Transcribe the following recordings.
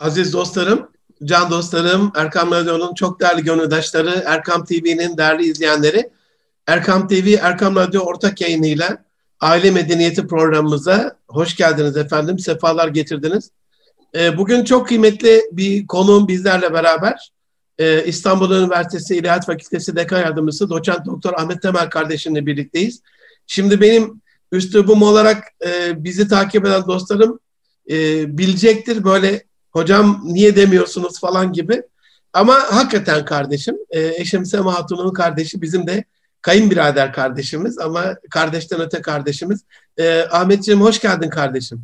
Aziz dostlarım, can dostlarım, Erkam Radyo'nun çok değerli gönüldaşları, Erkam TV'nin değerli izleyenleri, Erkam TV, Erkam Radyo ortak yayınıyla Aile Medeniyeti programımıza hoş geldiniz efendim, sefalar getirdiniz. Ee, bugün çok kıymetli bir konuğum bizlerle beraber. Ee, İstanbul Üniversitesi İlahiyat Fakültesi Dekan Yardımcısı Doçent Doktor Ahmet Temel kardeşimle birlikteyiz. Şimdi benim üslubum olarak e, bizi takip eden dostlarım bilecektir böyle hocam niye demiyorsunuz falan gibi. Ama hakikaten kardeşim, e, eşim Sema Hatun'un kardeşi bizim de kayınbirader kardeşimiz ama kardeşten öte kardeşimiz. E, Ahmetciğim hoş geldin kardeşim.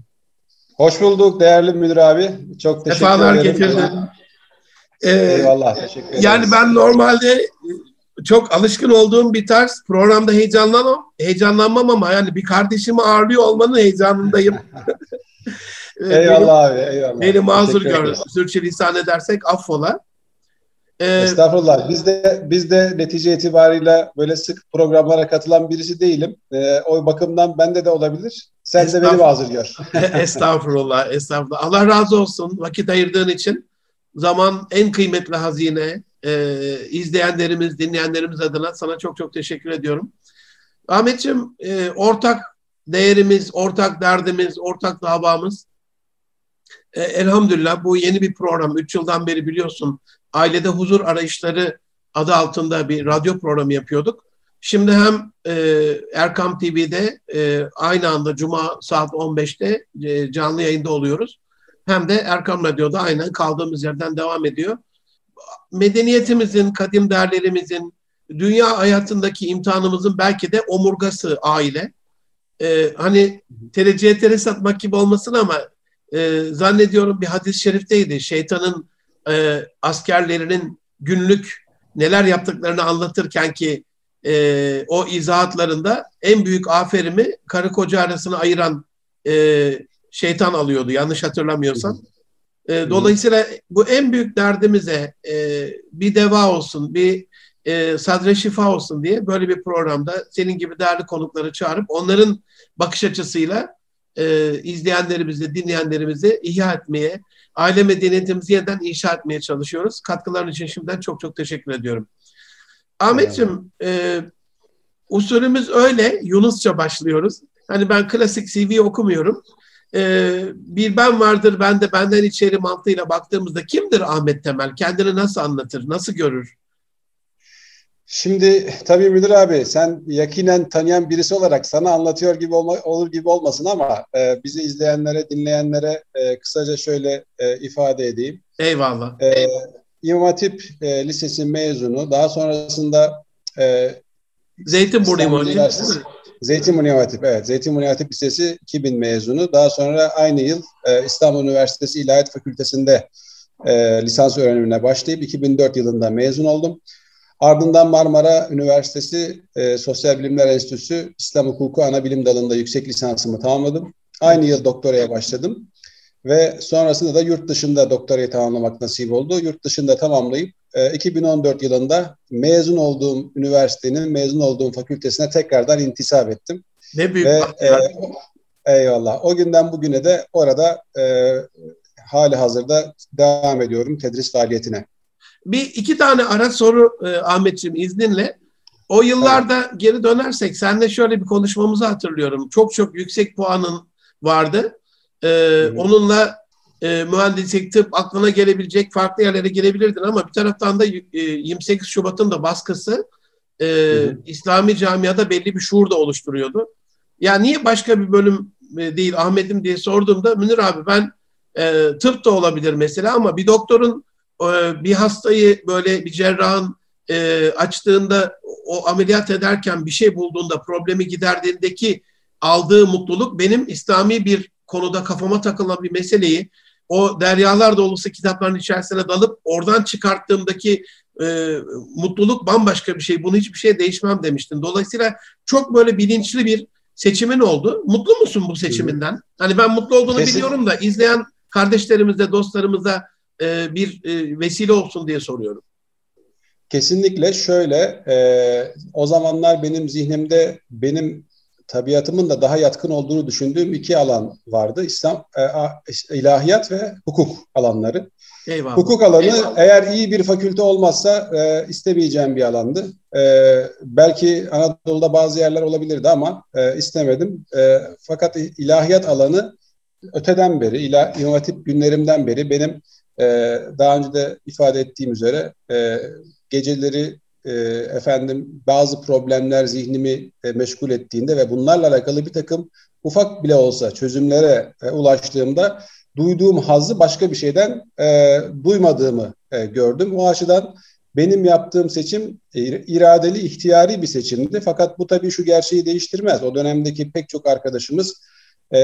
Hoş bulduk değerli müdür abi. Çok teşekkür Defalar ederim. getirdin. Ee, Eyvallah teşekkür ederim. Yani ben normalde çok alışkın olduğum bir tarz programda heyecanlanmam, heyecanlanmam ama yani bir kardeşimi ağırlıyor olmanın heyecanındayım. Eyvallah abi eyvallah. Beni mazur gör. Sürçülisan edersek affola. Ee, Estağfurullah. Biz de biz de netice itibariyle böyle sık programlara katılan birisi değilim. Ee, o bakımdan bende de olabilir. Sen de beni mazur gör. estağfurullah, estağfurullah. Allah razı olsun vakit ayırdığın için. Zaman en kıymetli hazine. Ee, izleyenlerimiz, dinleyenlerimiz adına sana çok çok teşekkür ediyorum. Ahmetciğim, e, ortak değerimiz, ortak derdimiz, ortak davamız. E, elhamdülillah bu yeni bir program. Üç yıldan beri biliyorsun Ailede Huzur Arayışları adı altında bir radyo programı yapıyorduk. Şimdi hem e, Erkam TV'de e, aynı anda Cuma saat 15'te e, canlı yayında oluyoruz. Hem de Erkam Radyo'da aynen kaldığımız yerden devam ediyor. Medeniyetimizin, kadim değerlerimizin, dünya hayatındaki imtihanımızın belki de omurgası aile. E, hani tereciye tere satmak gibi olmasın ama e, zannediyorum bir hadis-i şerifteydi. Şeytanın e, askerlerinin günlük neler yaptıklarını anlatırken ki e, o izahatlarında en büyük aferimi karı koca arasını ayıran e, şeytan alıyordu yanlış hatırlamıyorsam. E, dolayısıyla bu en büyük derdimize e, bir deva olsun, bir e, sadre şifa olsun diye böyle bir programda senin gibi değerli konukları çağırıp onların bakış açısıyla e, izleyenlerimizi, dinleyenlerimizi ihya etmeye, aile medeniyetimizi yeniden inşa etmeye çalışıyoruz. Katkıların için şimdiden çok çok teşekkür ediyorum. Ahmetciğim, e, usulümüz öyle, Yunusça başlıyoruz. Hani ben klasik CV okumuyorum. E, bir ben vardır, ben de benden içeri mantığıyla baktığımızda kimdir Ahmet Temel? Kendini nasıl anlatır, nasıl görür? Şimdi tabii müdür abi sen yakinen tanıyan birisi olarak sana anlatıyor gibi olma, olur gibi olmasın ama e, bizi izleyenlere, dinleyenlere e, kısaca şöyle e, ifade edeyim. Eyvallah. E, İmam Hatip e, Lisesi mezunu. Daha sonrasında e, Zeytinburnu İmam mi? Zeytinburnu İmam Hatip, evet. Zeytinburnu İmam Hatip Lisesi 2000 mezunu. Daha sonra aynı yıl e, İstanbul Üniversitesi İlahiyat Fakültesi'nde e, lisans öğrenimine başlayıp 2004 yılında mezun oldum. Ardından Marmara Üniversitesi e, Sosyal Bilimler Enstitüsü İslam Hukuku Ana Bilim Dalı'nda yüksek lisansımı tamamladım. Aynı yıl doktoraya başladım. Ve sonrasında da yurt dışında doktorayı tamamlamak nasip oldu. Yurt dışında tamamlayıp e, 2014 yılında mezun olduğum üniversitenin, mezun olduğum fakültesine tekrardan intisap ettim. Ne büyük Ve bahtiyar. e, eyvallah. O günden bugüne de orada e, hali hazırda devam ediyorum tedris faaliyetine. Bir iki tane ara soru e, Ahmetciğim izninle. O yıllarda geri dönersek senle şöyle bir konuşmamızı hatırlıyorum. Çok çok yüksek puanın vardı. E, hı. onunla e, mühendislik, tıp aklına gelebilecek farklı yerlere girebilirdin ama bir taraftan da e, 28 Şubat'ın da baskısı e, hı. İslami camiada belli bir şuur da oluşturuyordu. Ya niye başka bir bölüm e, değil Ahmet'im diye sorduğumda Münir abi ben e, tıp da olabilir mesela ama bir doktorun bir hastayı böyle bir cerrahın e, açtığında o ameliyat ederken bir şey bulduğunda problemi giderdiğindeki aldığı mutluluk benim İslami bir konuda kafama takılan bir meseleyi o deryalar dolusu kitapların içerisine dalıp oradan çıkarttığımdaki e, mutluluk bambaşka bir şey. Bunu hiçbir şey değişmem demiştin. Dolayısıyla çok böyle bilinçli bir seçimin oldu. Mutlu musun bu seçiminden? Hani ben mutlu olduğunu Kesin. biliyorum da izleyen kardeşlerimize, dostlarımıza e, bir e, vesile olsun diye soruyorum. Kesinlikle şöyle, e, o zamanlar benim zihnimde benim tabiatımın da daha yatkın olduğunu düşündüğüm iki alan vardı. İslam, e, ilahiyat ve hukuk alanları. Eyvallah. Hukuk alanı Eyvallah. eğer iyi bir fakülte olmazsa e, istemeyeceğim bir alandı. E, belki Anadolu'da bazı yerler olabilirdi ama e, istemedim. E, fakat ilahiyat alanı öteden beri, ilah, inovatif günlerimden beri benim e, daha önce de ifade ettiğim üzere e, geceleri e, efendim bazı problemler zihnimi e, meşgul ettiğinde ve bunlarla alakalı bir takım ufak bile olsa çözümlere ulaştığımda duyduğum hazzı başka bir şeyden duymadığımı gördüm. O açıdan benim yaptığım seçim iradeli, ihtiyari bir seçimdi. Fakat bu tabii şu gerçeği değiştirmez. O dönemdeki pek çok arkadaşımız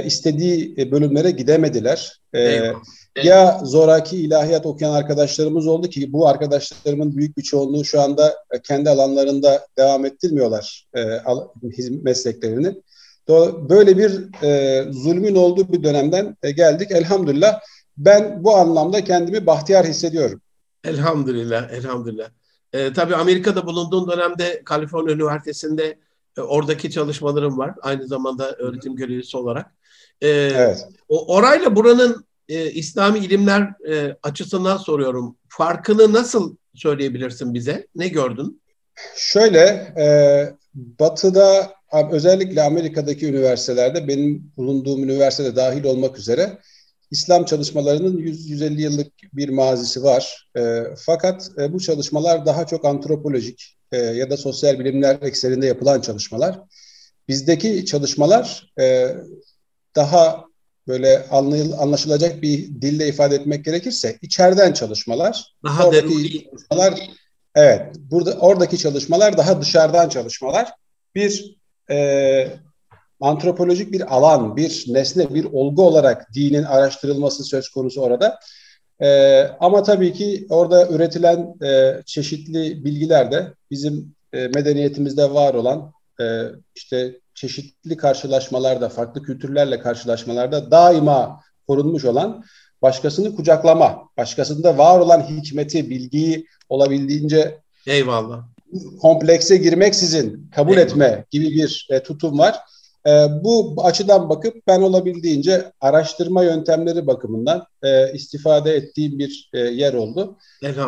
istediği bölümlere gidemediler. E, Ya zoraki ilahiyat okuyan arkadaşlarımız oldu ki bu arkadaşlarımın büyük bir çoğunluğu şu anda kendi alanlarında devam ettirmiyorlar e, mesleklerini. Böyle bir e, zulmün olduğu bir dönemden e, geldik. Elhamdülillah ben bu anlamda kendimi bahtiyar hissediyorum. Elhamdülillah, elhamdülillah. E, tabii Amerika'da bulunduğum dönemde Kaliforniya Üniversitesi'nde e, oradaki çalışmalarım var. Aynı zamanda öğretim görevlisi olarak. E, evet. O, orayla buranın e, İslami ilimler e, açısından soruyorum. Farkını nasıl söyleyebilirsin bize? Ne gördün? Şöyle, e, Batı'da özellikle Amerika'daki üniversitelerde benim bulunduğum üniversitede dahil olmak üzere İslam çalışmalarının 100-150 yıllık bir mazisi var. E, fakat e, bu çalışmalar daha çok antropolojik e, ya da sosyal bilimler ekseninde yapılan çalışmalar. Bizdeki çalışmalar e, daha böyle anlaşılacak bir dille ifade etmek gerekirse içeriden çalışmalar. Daha oradaki çalışmalar evet burada oradaki çalışmalar daha dışarıdan çalışmalar. Bir e, antropolojik bir alan, bir nesne, bir olgu olarak dinin araştırılması söz konusu orada. E, ama tabii ki orada üretilen e, çeşitli bilgiler de bizim e, medeniyetimizde var olan e, işte çeşitli karşılaşmalarda, farklı kültürlerle karşılaşmalarda daima korunmuş olan başkasını kucaklama, başkasında var olan hikmeti, bilgiyi olabildiğince Eyvallah komplekse girmeksizin kabul evet. etme gibi bir e, tutum var. E, bu açıdan bakıp ben olabildiğince araştırma yöntemleri bakımından e, istifade ettiğim bir e, yer oldu.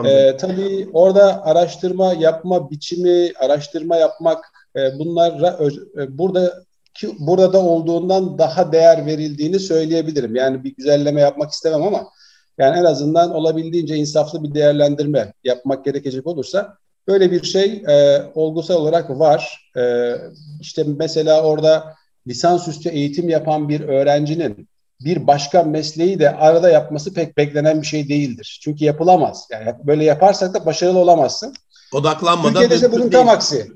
E, tabii orada araştırma yapma biçimi, araştırma yapmak e, bunlar e, burada ki burada da olduğundan daha değer verildiğini söyleyebilirim. Yani bir güzelleme yapmak istemem ama yani en azından olabildiğince insaflı bir değerlendirme yapmak gerekecek olursa Böyle bir şey e, olgusal olarak var. E, işte mesela orada lisansüstü eğitim yapan bir öğrencinin bir başka mesleği de arada yapması pek beklenen bir şey değildir. Çünkü yapılamaz. Yani böyle yaparsak da başarılı olamazsın. Odaklanmadan Türkiye'de ise bunun tam aksi.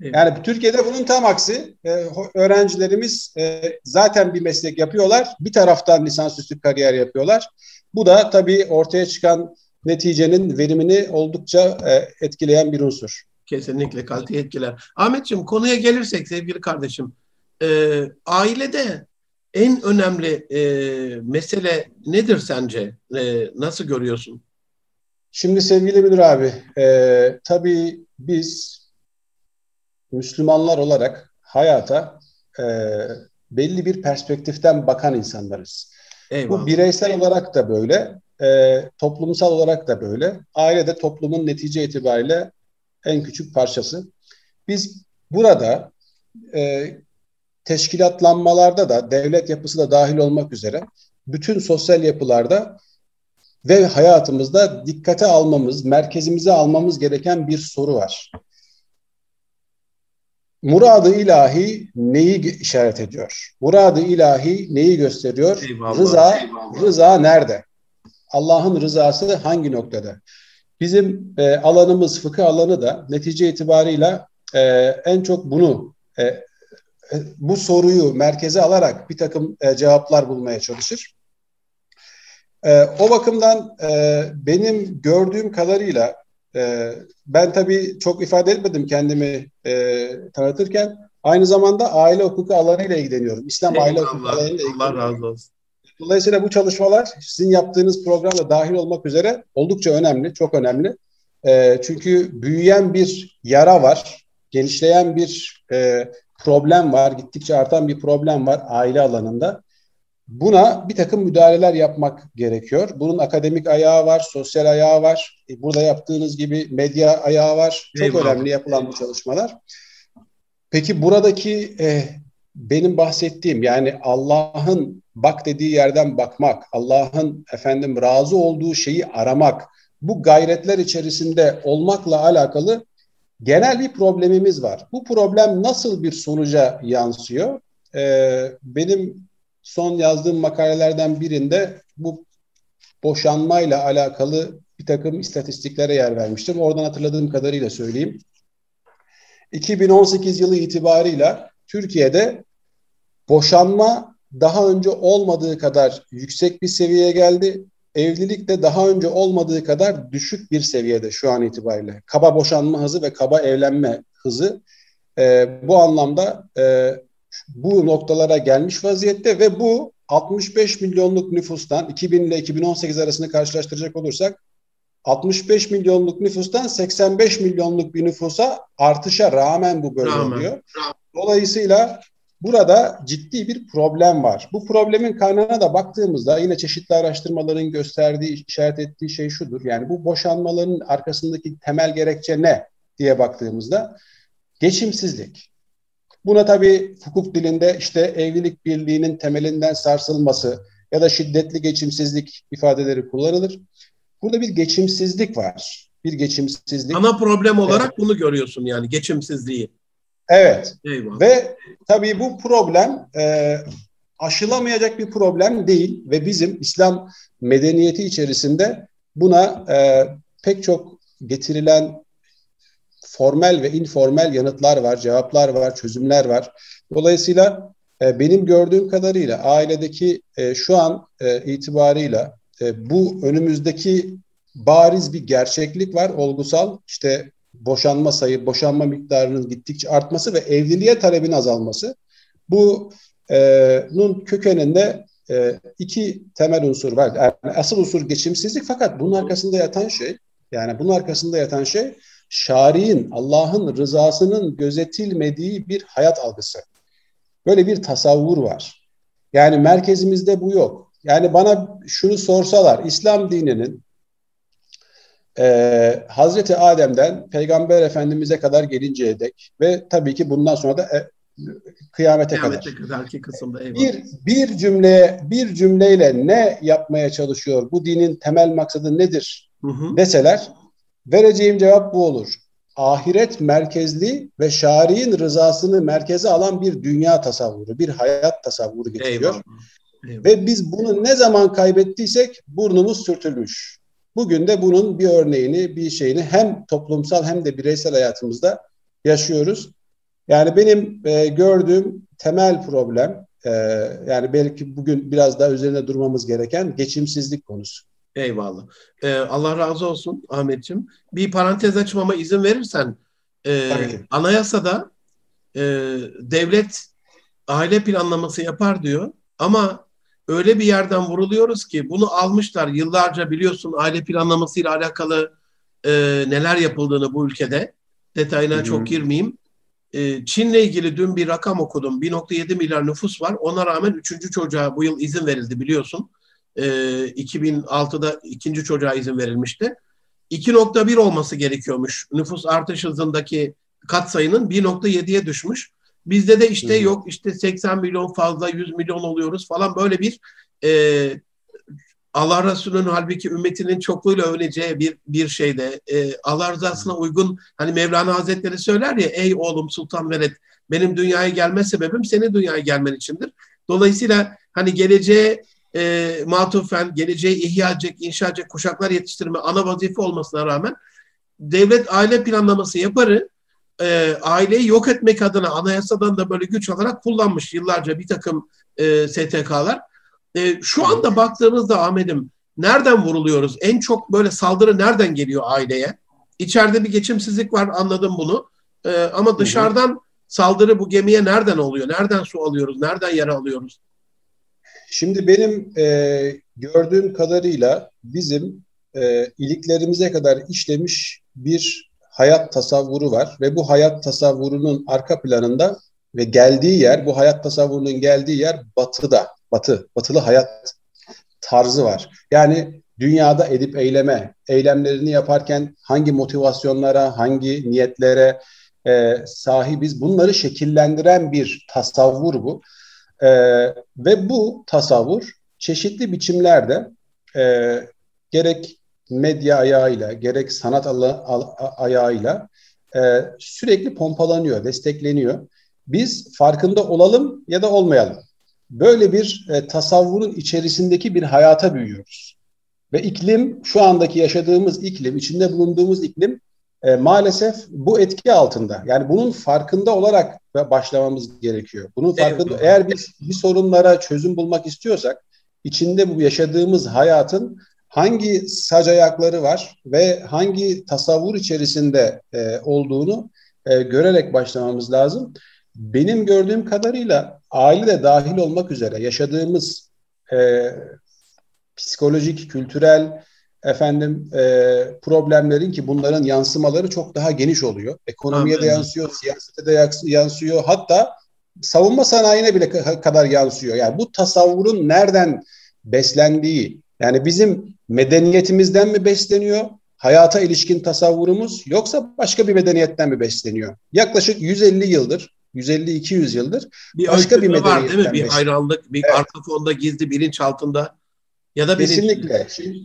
Yani Türkiye'de bunun tam aksi. Ee, öğrencilerimiz e, zaten bir meslek yapıyorlar. Bir taraftan lisansüstü kariyer yapıyorlar. Bu da tabii ortaya çıkan neticenin verimini oldukça e, etkileyen bir unsur. Kesinlikle kaliteyi etkiler. Ahmetciğim konuya gelirsek sevgili kardeşim, e, ailede en önemli e, mesele nedir sence? E, nasıl görüyorsun? Şimdi sevgili müdür abi, e, tabii biz Müslümanlar olarak hayata e, belli bir perspektiften bakan insanlarız. Eyvallah. Bu bireysel olarak da böyle, e, toplumsal olarak da böyle. Aile de toplumun netice itibariyle en küçük parçası. Biz burada e, teşkilatlanmalarda da devlet yapısı da dahil olmak üzere bütün sosyal yapılarda ve hayatımızda dikkate almamız, merkezimize almamız gereken bir soru var. Muradı ilahi neyi işaret ediyor? Muradı ilahi neyi gösteriyor? Eyvallah, rıza, eyvallah. rıza nerede? Allah'ın rızası hangi noktada? Bizim e, alanımız fıkıh alanı da netice itibarıyla e, en çok bunu e, e, bu soruyu merkeze alarak bir takım e, cevaplar bulmaya çalışır. E, o bakımdan e, benim gördüğüm kadarıyla e, ben tabii çok ifade etmedim kendimi e, tanıtırken. Aynı zamanda aile hukuku alanıyla ilgileniyorum. İslam Eyvallah. aile hukuku alanıyla ilgileniyorum. Allah razı olsun. Dolayısıyla bu çalışmalar sizin yaptığınız programda dahil olmak üzere oldukça önemli, çok önemli. E, çünkü büyüyen bir yara var, genişleyen bir e, problem var, gittikçe artan bir problem var aile alanında. Buna bir takım müdahaleler yapmak gerekiyor. Bunun akademik ayağı var, sosyal ayağı var. E, burada yaptığınız gibi medya ayağı var. Çok Eyvallah. önemli yapılan bu çalışmalar. Peki buradaki e, benim bahsettiğim yani Allah'ın bak dediği yerden bakmak, Allah'ın efendim razı olduğu şeyi aramak, bu gayretler içerisinde olmakla alakalı genel bir problemimiz var. Bu problem nasıl bir sonuca yansıyor? Ee, benim son yazdığım makalelerden birinde bu boşanmayla alakalı bir takım istatistiklere yer vermiştim. Oradan hatırladığım kadarıyla söyleyeyim. 2018 yılı itibarıyla Türkiye'de boşanma daha önce olmadığı kadar yüksek bir seviyeye geldi. Evlilik de daha önce olmadığı kadar düşük bir seviyede şu an itibariyle. Kaba boşanma hızı ve kaba evlenme hızı e, bu anlamda e, bu noktalara gelmiş vaziyette ve bu 65 milyonluk nüfustan 2000 ile 2018 arasını karşılaştıracak olursak 65 milyonluk nüfustan 85 milyonluk bir nüfusa artışa rağmen bu böyle rağmen. oluyor. Dolayısıyla burada ciddi bir problem var. Bu problemin kaynağına da baktığımızda yine çeşitli araştırmaların gösterdiği, işaret ettiği şey şudur. Yani bu boşanmaların arkasındaki temel gerekçe ne diye baktığımızda geçimsizlik. Buna tabii hukuk dilinde işte evlilik birliğinin temelinden sarsılması ya da şiddetli geçimsizlik ifadeleri kullanılır. Burada bir geçimsizlik var. Bir geçimsizlik. Ana problem olarak evet. bunu görüyorsun yani geçimsizliği. Evet. Eyvallah. Ve tabii bu problem e, aşılamayacak bir problem değil ve bizim İslam medeniyeti içerisinde buna e, pek çok getirilen formel ve informel yanıtlar var, cevaplar var, çözümler var. Dolayısıyla e, benim gördüğüm kadarıyla ailedeki e, şu an e, itibarıyla e, bu önümüzdeki bariz bir gerçeklik var, olgusal. İşte boşanma sayı, boşanma miktarının gittikçe artması ve evliliğe talebin azalması. Bunun e, kökeninde e, iki temel unsur var. Yani asıl unsur geçimsizlik fakat bunun arkasında yatan şey, yani bunun arkasında yatan şey şari'in, Allah'ın rızasının gözetilmediği bir hayat algısı. Böyle bir tasavvur var. Yani merkezimizde bu yok. Yani bana şunu sorsalar, İslam dininin e, Hazreti Adem'den Peygamber Efendimiz'e kadar gelinceye dek ve tabii ki bundan sonra da e, kıyamete, kıyamete kadar. kadarki kısımda eyvallah. Bir, bir cümleye bir cümleyle ne yapmaya çalışıyor? Bu dinin temel maksadı nedir? Hı hı. deseler vereceğim cevap bu olur. Ahiret merkezli ve şari'in rızasını merkeze alan bir dünya tasavvuru, bir hayat tasavvuru getiriyor. Eyvallah. Eyvallah. Ve biz bunu ne zaman kaybettiysek burnumuz sürtülmüş. Bugün de bunun bir örneğini, bir şeyini hem toplumsal hem de bireysel hayatımızda yaşıyoruz. Yani benim e, gördüğüm temel problem, e, yani belki bugün biraz daha üzerine durmamız gereken geçimsizlik konusu. Eyvallah. Ee, Allah razı olsun Ahmetciğim. Bir parantez açmama izin verirsen, e, anayasada e, devlet aile planlaması yapar diyor ama öyle bir yerden vuruluyoruz ki bunu almışlar yıllarca biliyorsun aile planlamasıyla alakalı e, neler yapıldığını bu ülkede detayına Hı-hı. çok girmeyeyim. E, Çin'le ilgili dün bir rakam okudum. 1.7 milyar nüfus var. Ona rağmen üçüncü çocuğa bu yıl izin verildi biliyorsun. E, 2006'da ikinci çocuğa izin verilmişti. 2.1 olması gerekiyormuş. Nüfus artış hızındaki katsayının 1.7'ye düşmüş. Bizde de işte hmm. yok işte 80 milyon fazla 100 milyon oluyoruz falan böyle bir e, Allah Resulü'nün halbuki ümmetinin çokluğuyla övüneceği bir bir şeyde e, Allah rızasına uygun hani Mevlana Hazretleri söyler ya ey oğlum Sultan Veled benim dünyaya gelme sebebim senin dünyaya gelmen içindir. Dolayısıyla hani geleceğe e, matufen, geleceği ihya edecek, inşa edecek kuşaklar yetiştirme ana vazife olmasına rağmen devlet aile planlaması yaparı e, aileyi yok etmek adına anayasadan da böyle güç alarak kullanmış yıllarca bir takım e, STK'lar. E, şu anda baktığımızda Ahmet'im nereden vuruluyoruz? En çok böyle saldırı nereden geliyor aileye? İçeride bir geçimsizlik var anladım bunu. E, ama dışarıdan saldırı bu gemiye nereden oluyor? Nereden su alıyoruz? Nereden yara alıyoruz? Şimdi benim e, gördüğüm kadarıyla bizim e, iliklerimize kadar işlemiş bir hayat tasavvuru var ve bu hayat tasavvurunun arka planında ve geldiği yer, bu hayat tasavvurunun geldiği yer batıda, batı, batılı hayat tarzı var. Yani dünyada edip eyleme, eylemlerini yaparken hangi motivasyonlara, hangi niyetlere e, sahibiz bunları şekillendiren bir tasavvur bu. E, ve bu tasavvur çeşitli biçimlerde e, gerek medya ayağıyla, gerek sanat ayağıyla e, sürekli pompalanıyor, destekleniyor. Biz farkında olalım ya da olmayalım. Böyle bir e, tasavvurun içerisindeki bir hayata büyüyoruz. Ve iklim, şu andaki yaşadığımız iklim, içinde bulunduğumuz iklim e, maalesef bu etki altında. Yani bunun farkında olarak başlamamız gerekiyor. Bunun farkında, evet. eğer biz bir sorunlara çözüm bulmak istiyorsak, içinde bu yaşadığımız hayatın hangi sac ayakları var ve hangi tasavvur içerisinde e, olduğunu e, görerek başlamamız lazım. Benim gördüğüm kadarıyla aile de dahil olmak üzere yaşadığımız e, psikolojik, kültürel efendim e, problemlerin ki bunların yansımaları çok daha geniş oluyor. Ekonomiye Anladım. de yansıyor, siyasete de yansıyor. Hatta savunma sanayine bile kadar yansıyor. Yani bu tasavvurun nereden beslendiği, yani bizim medeniyetimizden mi besleniyor, hayata ilişkin tasavvurumuz yoksa başka bir medeniyetten mi besleniyor? Yaklaşık 150 yıldır, 150-200 yıldır bir başka bir medeniyetten var değil mi? Bir hayranlık, bir evet. arka fonda gizli bilinç altında ya da Kesinlikle. Şimdi,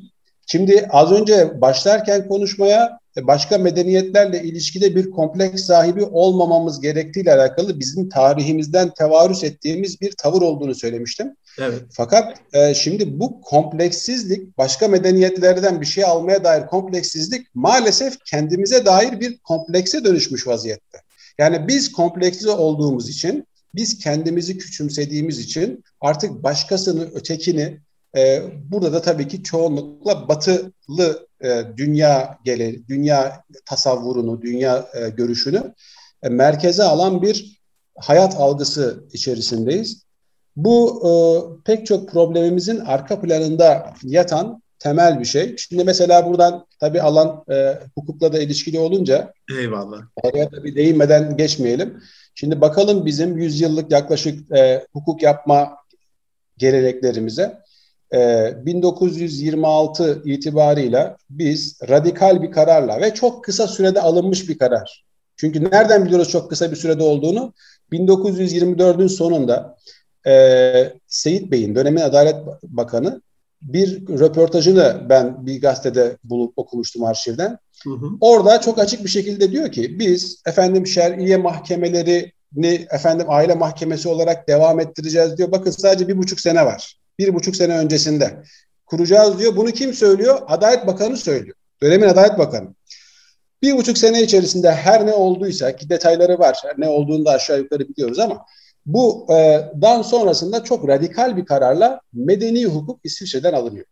şimdi az önce başlarken konuşmaya başka medeniyetlerle ilişkide bir kompleks sahibi olmamamız gerektiğiyle alakalı bizim tarihimizden tevarüs ettiğimiz bir tavır olduğunu söylemiştim. Evet. Fakat e, şimdi bu kompleksizlik başka medeniyetlerden bir şey almaya dair kompleksizlik maalesef kendimize dair bir komplekse dönüşmüş vaziyette. Yani biz kompleksiz olduğumuz için, biz kendimizi küçümsediğimiz için artık başkasını, ötekini, e, burada da tabii ki çoğunlukla batılı e, dünya gele, dünya tasavvurunu, dünya e, görüşünü e, merkeze alan bir hayat algısı içerisindeyiz. Bu e, pek çok problemimizin arka planında yatan temel bir şey. Şimdi mesela buradan tabii alan e, hukukla da ilişkili olunca Eyvallah. Oraya tabii değinmeden geçmeyelim. Şimdi bakalım bizim 100 yıllık yaklaşık e, hukuk yapma geleneklerimize. E, 1926 itibarıyla biz radikal bir kararla ve çok kısa sürede alınmış bir karar. Çünkü nereden biliyoruz çok kısa bir sürede olduğunu? 1924'ün sonunda e, Seyit Bey'in dönemin Adalet Bakanı bir röportajını ben bir gazetede bulup okumuştum arşivden. Hı hı. Orada çok açık bir şekilde diyor ki biz efendim şer'iye mahkemelerini efendim aile mahkemesi olarak devam ettireceğiz diyor. Bakın sadece bir buçuk sene var. Bir buçuk sene öncesinde kuracağız diyor. Bunu kim söylüyor? Adalet Bakanı söylüyor. Dönemin Adalet Bakanı. Bir buçuk sene içerisinde her ne olduysa ki detayları var. Ne olduğunu da aşağı yukarı biliyoruz ama bu e, dan sonrasında çok radikal bir kararla medeni hukuk İsviçre'den alınıyor.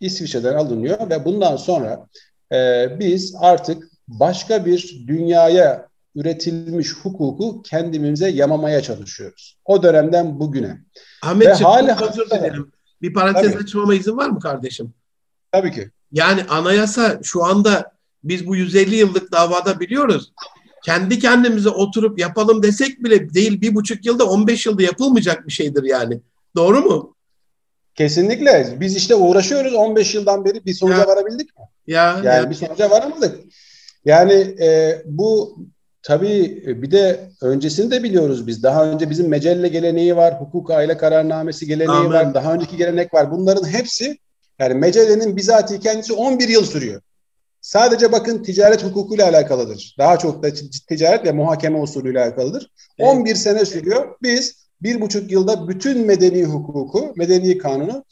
İsviçre'den alınıyor ve bundan sonra e, biz artık başka bir dünyaya üretilmiş hukuku kendimize yamamaya çalışıyoruz. O dönemden bugüne. Ahmetciğim hala özür dilerim. Bir parantez Tabii. açmama izin var mı kardeşim? Tabii ki. Yani anayasa şu anda biz bu 150 yıllık davada biliyoruz kendi kendimize oturup yapalım desek bile değil bir buçuk yılda 15 yılda yapılmayacak bir şeydir yani. Doğru mu? Kesinlikle. Biz işte uğraşıyoruz 15 yıldan beri bir sonuca ya. varabildik mi? Ya, yani ya. bir sonuca varamadık. Yani e, bu tabii bir de öncesini de biliyoruz biz. Daha önce bizim mecelle geleneği var, hukuk aile kararnamesi geleneği Amen. var, daha önceki gelenek var. Bunların hepsi yani mecellenin bizatihi kendisi 11 yıl sürüyor. Sadece bakın ticaret hukukuyla alakalıdır. Daha çok da ticaret ve muhakeme usulüyle alakalıdır. Evet. 11 sene sürüyor. Biz bir buçuk yılda bütün medeni hukuku, medeni kanunu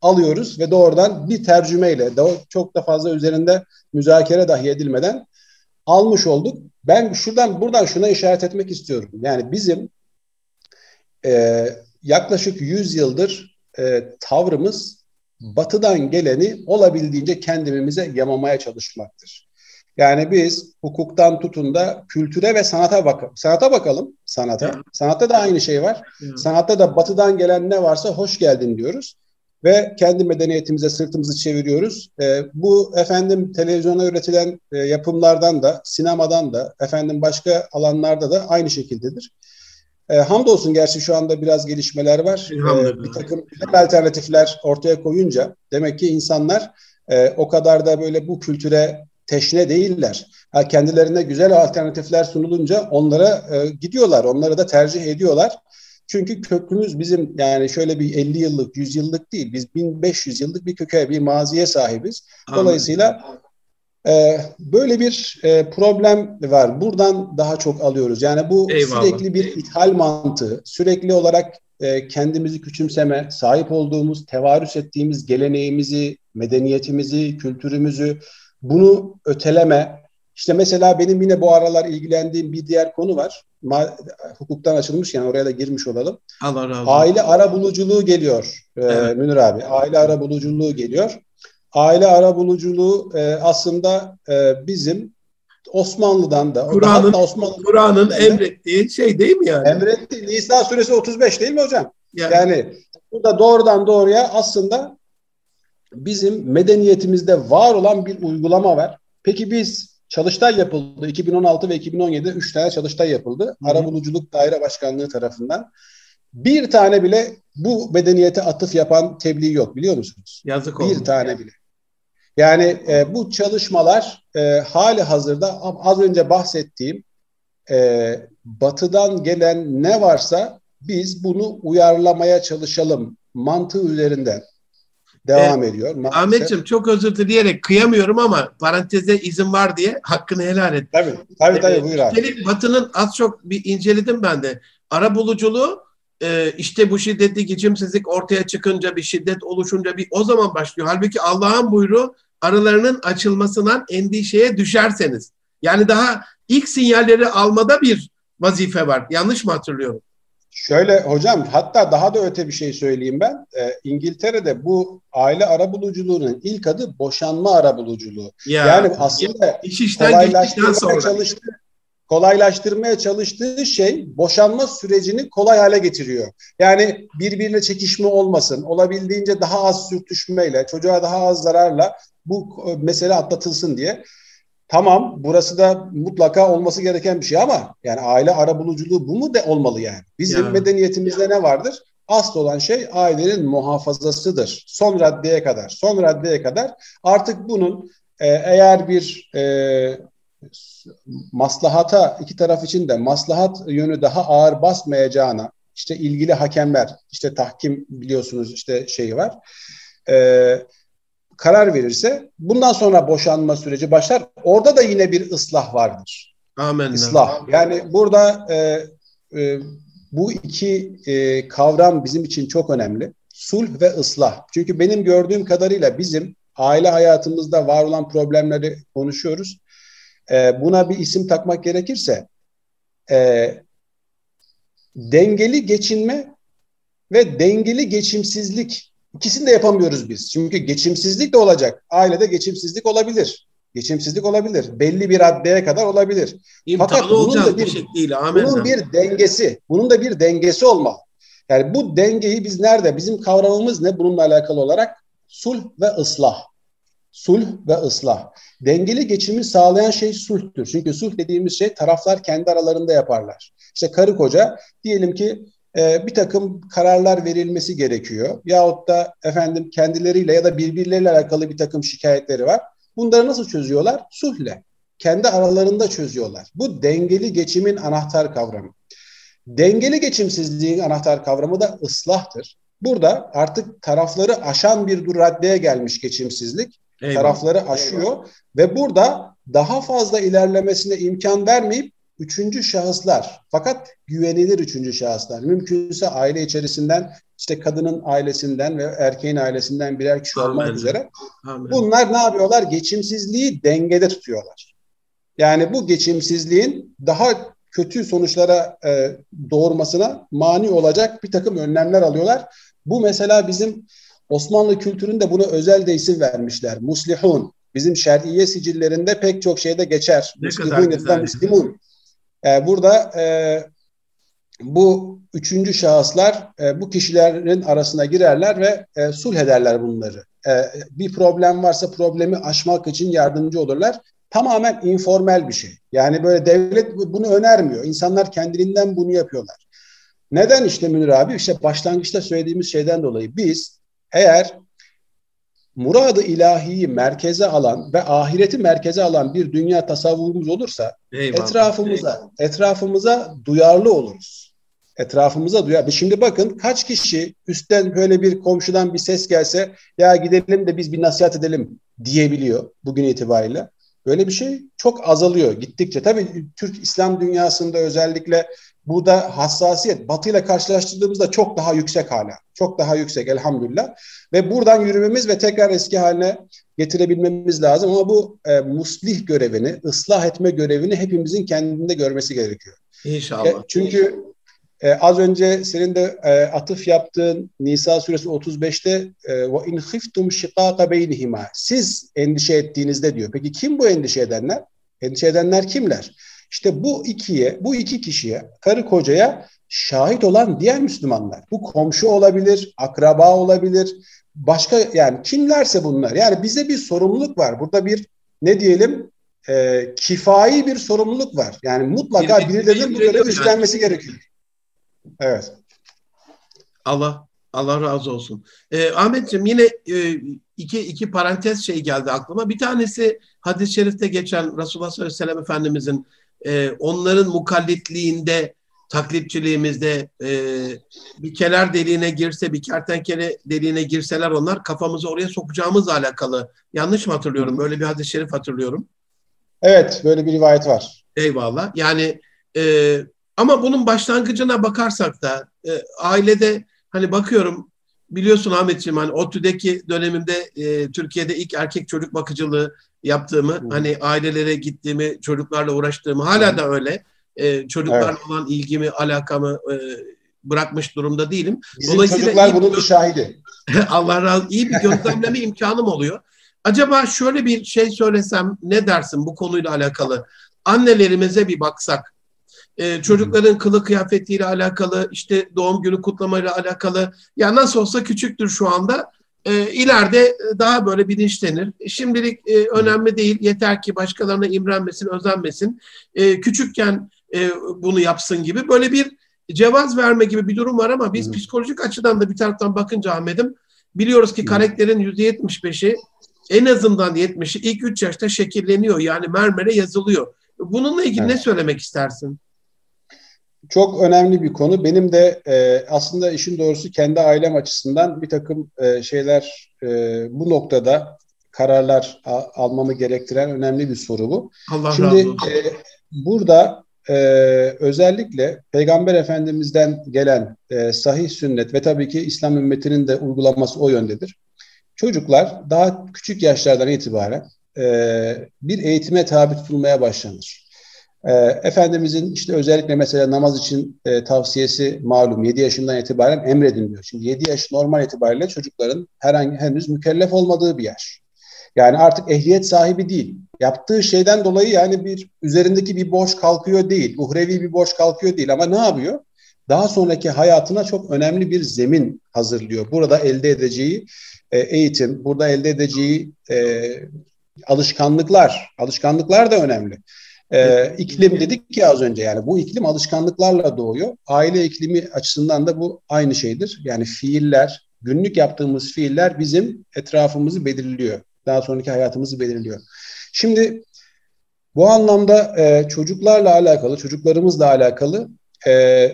alıyoruz ve doğrudan bir tercümeyle çok da fazla üzerinde müzakere dahi edilmeden almış olduk. Ben şuradan buradan şuna işaret etmek istiyorum. Yani bizim e, yaklaşık 100 yıldır e, tavrımız batıdan geleni olabildiğince kendimize yamamaya çalışmaktır. Yani biz hukuktan tutun da kültüre ve sanata bakalım. Sanata bakalım. Sanata. Sanatta da aynı şey var. Sanatta da batıdan gelen ne varsa hoş geldin diyoruz. Ve kendi medeniyetimize sırtımızı çeviriyoruz. E, bu efendim televizyona üretilen e, yapımlardan da, sinemadan da, efendim başka alanlarda da aynı şekildedir. E, hamdolsun gerçi şu anda biraz gelişmeler var. E, bir takım alternatifler ortaya koyunca demek ki insanlar e, o kadar da böyle bu kültüre teşne değiller. Ha, kendilerine güzel alternatifler sunulunca onlara e, gidiyorlar, onları da tercih ediyorlar. Çünkü kökümüz bizim yani şöyle bir 50 yıllık, 100 yıllık değil. Biz 1500 yıllık bir köke, bir maziye sahibiz. Dolayısıyla e, böyle bir e, problem var. Buradan daha çok alıyoruz. Yani bu Eyvallah. sürekli bir ithal mantığı, sürekli olarak e, kendimizi küçümseme, sahip olduğumuz, tevarüs ettiğimiz geleneğimizi, medeniyetimizi, kültürümüzü bunu öteleme. İşte mesela benim yine bu aralar ilgilendiğim bir diğer konu var. Ma hukuktan açılmış yani oraya da girmiş olalım. Allah razı olsun. Aile ara buluculuğu geliyor e, evet. Münir abi. Aile ara buluculuğu geliyor. Aile ara buluculuğu e, aslında e, bizim Osmanlı'dan da Kur'an'ın Osmanlı Kur'an'ın emrettiği şey değil mi yani? Emretti. Nisa suresi 35 değil mi hocam? Yani, yani burada doğrudan doğruya aslında bizim medeniyetimizde var olan bir uygulama var. Peki biz çalıştay yapıldı. 2016 ve 2017'de 3 tane çalıştay yapıldı. Arabuluculuk Daire Başkanlığı tarafından. Bir tane bile bu medeniyete atıf yapan tebliğ yok biliyor musunuz? Yazık oldu. Bir tane bile. Yani e, bu çalışmalar e, hali hazırda az önce bahsettiğim e, batıdan gelen ne varsa biz bunu uyarlamaya çalışalım mantığı üzerinden devam e, ediyor. Maalesef. Ahmetciğim çok özür dileyerek kıyamıyorum ama paranteze izin var diye hakkını helal et. Tabii tabii, tabii buyur abi. Üstelik Batı'nın az çok bir inceledim ben de. Ara buluculuğu e, işte bu şiddetli geçimsizlik ortaya çıkınca bir şiddet oluşunca bir o zaman başlıyor. Halbuki Allah'ın buyruğu aralarının açılmasından endişeye düşerseniz. Yani daha ilk sinyalleri almada bir vazife var. Yanlış mı hatırlıyorum? Şöyle hocam hatta daha da öte bir şey söyleyeyim ben. Ee, İngiltere'de bu aile arabuluculuğunun ilk adı boşanma arabuluculuğu. Ya, yani aslında iş işten kolaylaştırmaya sonra. çalıştığı, kolaylaştırmaya çalıştığı şey boşanma sürecini kolay hale getiriyor. Yani birbirine çekişme olmasın, olabildiğince daha az sürtüşmeyle, çocuğa daha az zararla bu e, mesele atlatılsın diye. Tamam burası da mutlaka olması gereken bir şey ama yani aile arabuluculuğu bu mu de olmalı yani. Bizim yani. medeniyetimizde ne vardır? Asıl olan şey ailenin muhafazasıdır. Son raddeye kadar. Son raddeye kadar artık bunun e, eğer bir e, maslahata iki taraf için de maslahat yönü daha ağır basmayacağına işte ilgili hakemler işte tahkim biliyorsunuz işte şeyi var. E, karar verirse bundan sonra boşanma süreci başlar. Orada da yine bir ıslah vardır. Amin. Islah. Yani burada e, e, bu iki e, kavram bizim için çok önemli. Sulh ve ıslah. Çünkü benim gördüğüm kadarıyla bizim aile hayatımızda var olan problemleri konuşuyoruz. E, buna bir isim takmak gerekirse e, dengeli geçinme ve dengeli geçimsizlik İkisini de yapamıyoruz biz. Çünkü geçimsizlik de olacak. Ailede geçimsizlik olabilir. Geçimsizlik olabilir. Belli bir raddeye kadar olabilir. İmtihanı Fakat bunun da bir, şekliyle. bunun bir dengesi, bunun da bir dengesi olmalı. Yani bu dengeyi biz nerede? Bizim kavramımız ne bununla alakalı olarak? Sulh ve ıslah. Sulh ve ıslah. Dengeli geçimi sağlayan şey sulhtür. Çünkü sulh dediğimiz şey taraflar kendi aralarında yaparlar. İşte karı koca diyelim ki e, bir takım kararlar verilmesi gerekiyor. Yahut da efendim kendileriyle ya da birbirleriyle alakalı bir takım şikayetleri var. Bunları nasıl çözüyorlar? Suhle. Kendi aralarında çözüyorlar. Bu dengeli geçimin anahtar kavramı. Dengeli geçimsizliğin anahtar kavramı da ıslahtır. Burada artık tarafları aşan bir raddeye gelmiş geçimsizlik. Eyvallah. Tarafları aşıyor Eyvallah. ve burada daha fazla ilerlemesine imkan vermeyip üçüncü şahıslar fakat güvenilir üçüncü şahıslar. Mümkünse aile içerisinden işte kadının ailesinden ve erkeğin ailesinden birer kişi Amen. olmak üzere. Amen. Bunlar ne yapıyorlar? Geçimsizliği dengede tutuyorlar. Yani bu geçimsizliğin daha kötü sonuçlara e, doğurmasına mani olacak bir takım önlemler alıyorlar. Bu mesela bizim Osmanlı kültüründe buna özel de isim vermişler. Muslihun. Bizim şer'iye sicillerinde pek çok şeyde geçer. Ne Muslihun ya da Müslümun. E, burada e, bu üçüncü şahıslar e, bu kişilerin arasına girerler ve e, sulh ederler bunları. E, bir problem varsa problemi aşmak için yardımcı olurlar. Tamamen informal bir şey. Yani böyle devlet bunu önermiyor. İnsanlar kendiliğinden bunu yapıyorlar. Neden işte Münir abi? İşte başlangıçta söylediğimiz şeyden dolayı biz eğer muradı ilahiyi merkeze alan ve ahireti merkeze alan bir dünya tasavvurumuz olursa Eyvallah. etrafımıza etrafımıza duyarlı oluruz. Etrafımıza duyar. Şimdi bakın kaç kişi üstten böyle bir komşudan bir ses gelse ya gidelim de biz bir nasihat edelim diyebiliyor bugün itibariyle. Böyle bir şey çok azalıyor gittikçe. Tabii Türk İslam dünyasında özellikle burada hassasiyet Batı ile karşılaştırdığımızda çok daha yüksek hala. Çok daha yüksek elhamdülillah. Ve buradan yürümemiz ve tekrar eski haline getirebilmemiz lazım. Ama bu e, muslih görevini, ıslah etme görevini hepimizin kendinde görmesi gerekiyor. İnşallah. E, çünkü e, az önce senin de e, atıf yaptığın Nisa suresi 35'te e, ve in khiftum shiqaqa beynihima. Siz endişe ettiğinizde diyor. Peki kim bu endişe edenler? Endişe edenler kimler? İşte bu ikiye, bu iki kişiye, karı kocaya şahit olan diğer Müslümanlar. Bu komşu olabilir, akraba olabilir, başka yani kimlerse bunlar. Yani bize bir sorumluluk var. Burada bir ne diyelim e, kifai bir sorumluluk var. Yani mutlaka birilerinin bu görevi üstlenmesi gerekiyor. Evet. Allah Allah razı olsun. E, Ahmetciğim yine e, iki, iki parantez şey geldi aklıma. Bir tanesi hadis-i şerifte geçen Resulullah sallallahu aleyhi ve sellem Efendimizin e, onların mukallitliğinde, taklitçiliğimizde e, bir keler deliğine girse, bir kertenkele deliğine girseler onlar kafamızı oraya sokacağımızla alakalı. Yanlış mı hatırlıyorum? Böyle bir hadis-i şerif hatırlıyorum. Evet, böyle bir rivayet var. Eyvallah. Yani e, ama bunun başlangıcına bakarsak da e, ailede hani bakıyorum biliyorsun Ahmetciğim hani ODTÜ'deki dönemimde e, Türkiye'de ilk erkek çocuk bakıcılığı yaptığımı, Hı. hani ailelere gittiğimi, çocuklarla uğraştığımı hala Hı. da öyle. E, çocuklarla evet. olan ilgimi, alakamı e, bırakmış durumda değilim. Bizim Dolayısıyla çocuklar bunun bir şahidi. Allah razı iyi bir gözlemleme imkanım oluyor. Acaba şöyle bir şey söylesem ne dersin bu konuyla alakalı? Annelerimize bir baksak e, çocukların kılı kıyafetiyle alakalı, işte doğum günü kutlamayla alakalı. Ya nasıl olsa küçüktür şu anda. E, ileride daha böyle bilinçlenir. Şimdilik e, önemli değil. Yeter ki başkalarına imrenmesin, özenmesin. E, küçükken e, bunu yapsın gibi. Böyle bir cevaz verme gibi bir durum var ama biz Hı. psikolojik açıdan da bir taraftan bakınca Ahmet'im biliyoruz ki karakterin yüzde yetmiş beşi en azından yetmişi ilk üç yaşta şekilleniyor. Yani mermere yazılıyor. Bununla ilgili evet. ne söylemek istersin? Çok önemli bir konu. Benim de e, aslında işin doğrusu kendi ailem açısından bir takım e, şeyler e, bu noktada kararlar a, almamı gerektiren önemli bir soru bu. Allah Şimdi razı olsun. E, burada e, özellikle Peygamber Efendimiz'den gelen e, sahih sünnet ve tabii ki İslam ümmetinin de uygulaması o yöndedir. Çocuklar daha küçük yaşlardan itibaren e, bir eğitime tabi tutulmaya başlanır. E, Efendimizin işte özellikle mesela namaz için e, tavsiyesi malum 7 yaşından itibaren emredin diyor. Şimdi 7 yaş normal itibariyle çocukların herhangi henüz mükellef olmadığı bir yaş. Yani artık ehliyet sahibi değil. Yaptığı şeyden dolayı yani bir üzerindeki bir boş kalkıyor değil. Uhrevi bir boş kalkıyor değil ama ne yapıyor? Daha sonraki hayatına çok önemli bir zemin hazırlıyor. Burada elde edeceği e, eğitim, burada elde edeceği e, alışkanlıklar, alışkanlıklar da önemli. Ee, iklim dedik ki az önce yani bu iklim alışkanlıklarla doğuyor. Aile iklimi açısından da bu aynı şeydir. Yani fiiller, günlük yaptığımız fiiller bizim etrafımızı belirliyor. Daha sonraki hayatımızı belirliyor. Şimdi bu anlamda e, çocuklarla alakalı, çocuklarımızla alakalı e,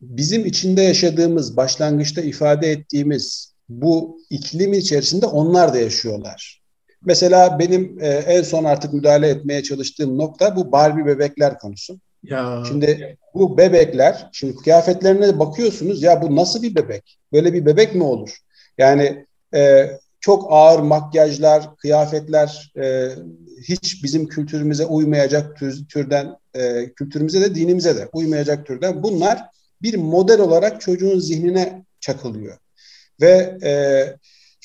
bizim içinde yaşadığımız, başlangıçta ifade ettiğimiz bu iklim içerisinde onlar da yaşıyorlar. Mesela benim e, en son artık müdahale etmeye çalıştığım nokta bu Barbie bebekler konusu. Ya. Şimdi bu bebekler, şimdi kıyafetlerine bakıyorsunuz ya bu nasıl bir bebek? Böyle bir bebek mi olur? Yani e, çok ağır makyajlar, kıyafetler e, hiç bizim kültürümüze uymayacak tür, türden, e, kültürümüze de dinimize de uymayacak türden. Bunlar bir model olarak çocuğun zihnine çakılıyor. Ve e,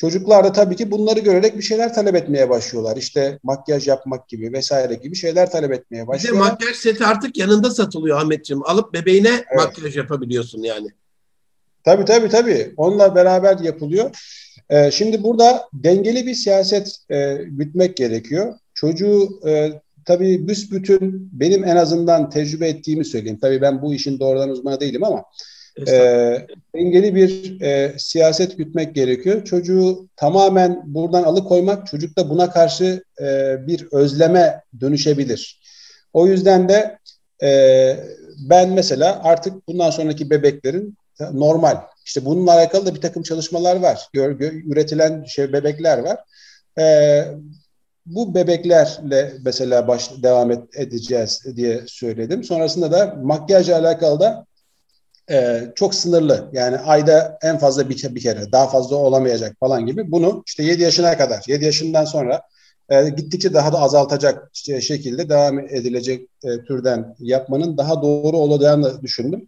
Çocuklar da tabii ki bunları görerek bir şeyler talep etmeye başlıyorlar. İşte makyaj yapmak gibi vesaire gibi şeyler talep etmeye başlıyorlar. Bir de makyaj seti artık yanında satılıyor Ahmetciğim. Alıp bebeğine evet. makyaj yapabiliyorsun yani. Tabii tabii tabii. Onunla beraber yapılıyor. Ee, şimdi burada dengeli bir siyaset e, gütmek gerekiyor. Çocuğu e, tabii büsbütün benim en azından tecrübe ettiğimi söyleyeyim. Tabii ben bu işin doğrudan uzmanı değilim ama e, dengeli bir e, siyaset gütmek gerekiyor. Çocuğu tamamen buradan alıkoymak çocukta buna karşı e, bir özleme dönüşebilir. O yüzden de e, ben mesela artık bundan sonraki bebeklerin normal. İşte bununla alakalı da bir takım çalışmalar var. Gör, gör, üretilen şey bebekler var. E, bu bebeklerle mesela baş, devam et, edeceğiz diye söyledim. Sonrasında da makyajla alakalı da e, çok sınırlı. Yani ayda en fazla bir, bir kere daha fazla olamayacak falan gibi. Bunu işte 7 yaşına kadar 7 yaşından sonra e, gittikçe daha da azaltacak şekilde devam edilecek e, türden yapmanın daha doğru olacağını düşündüm.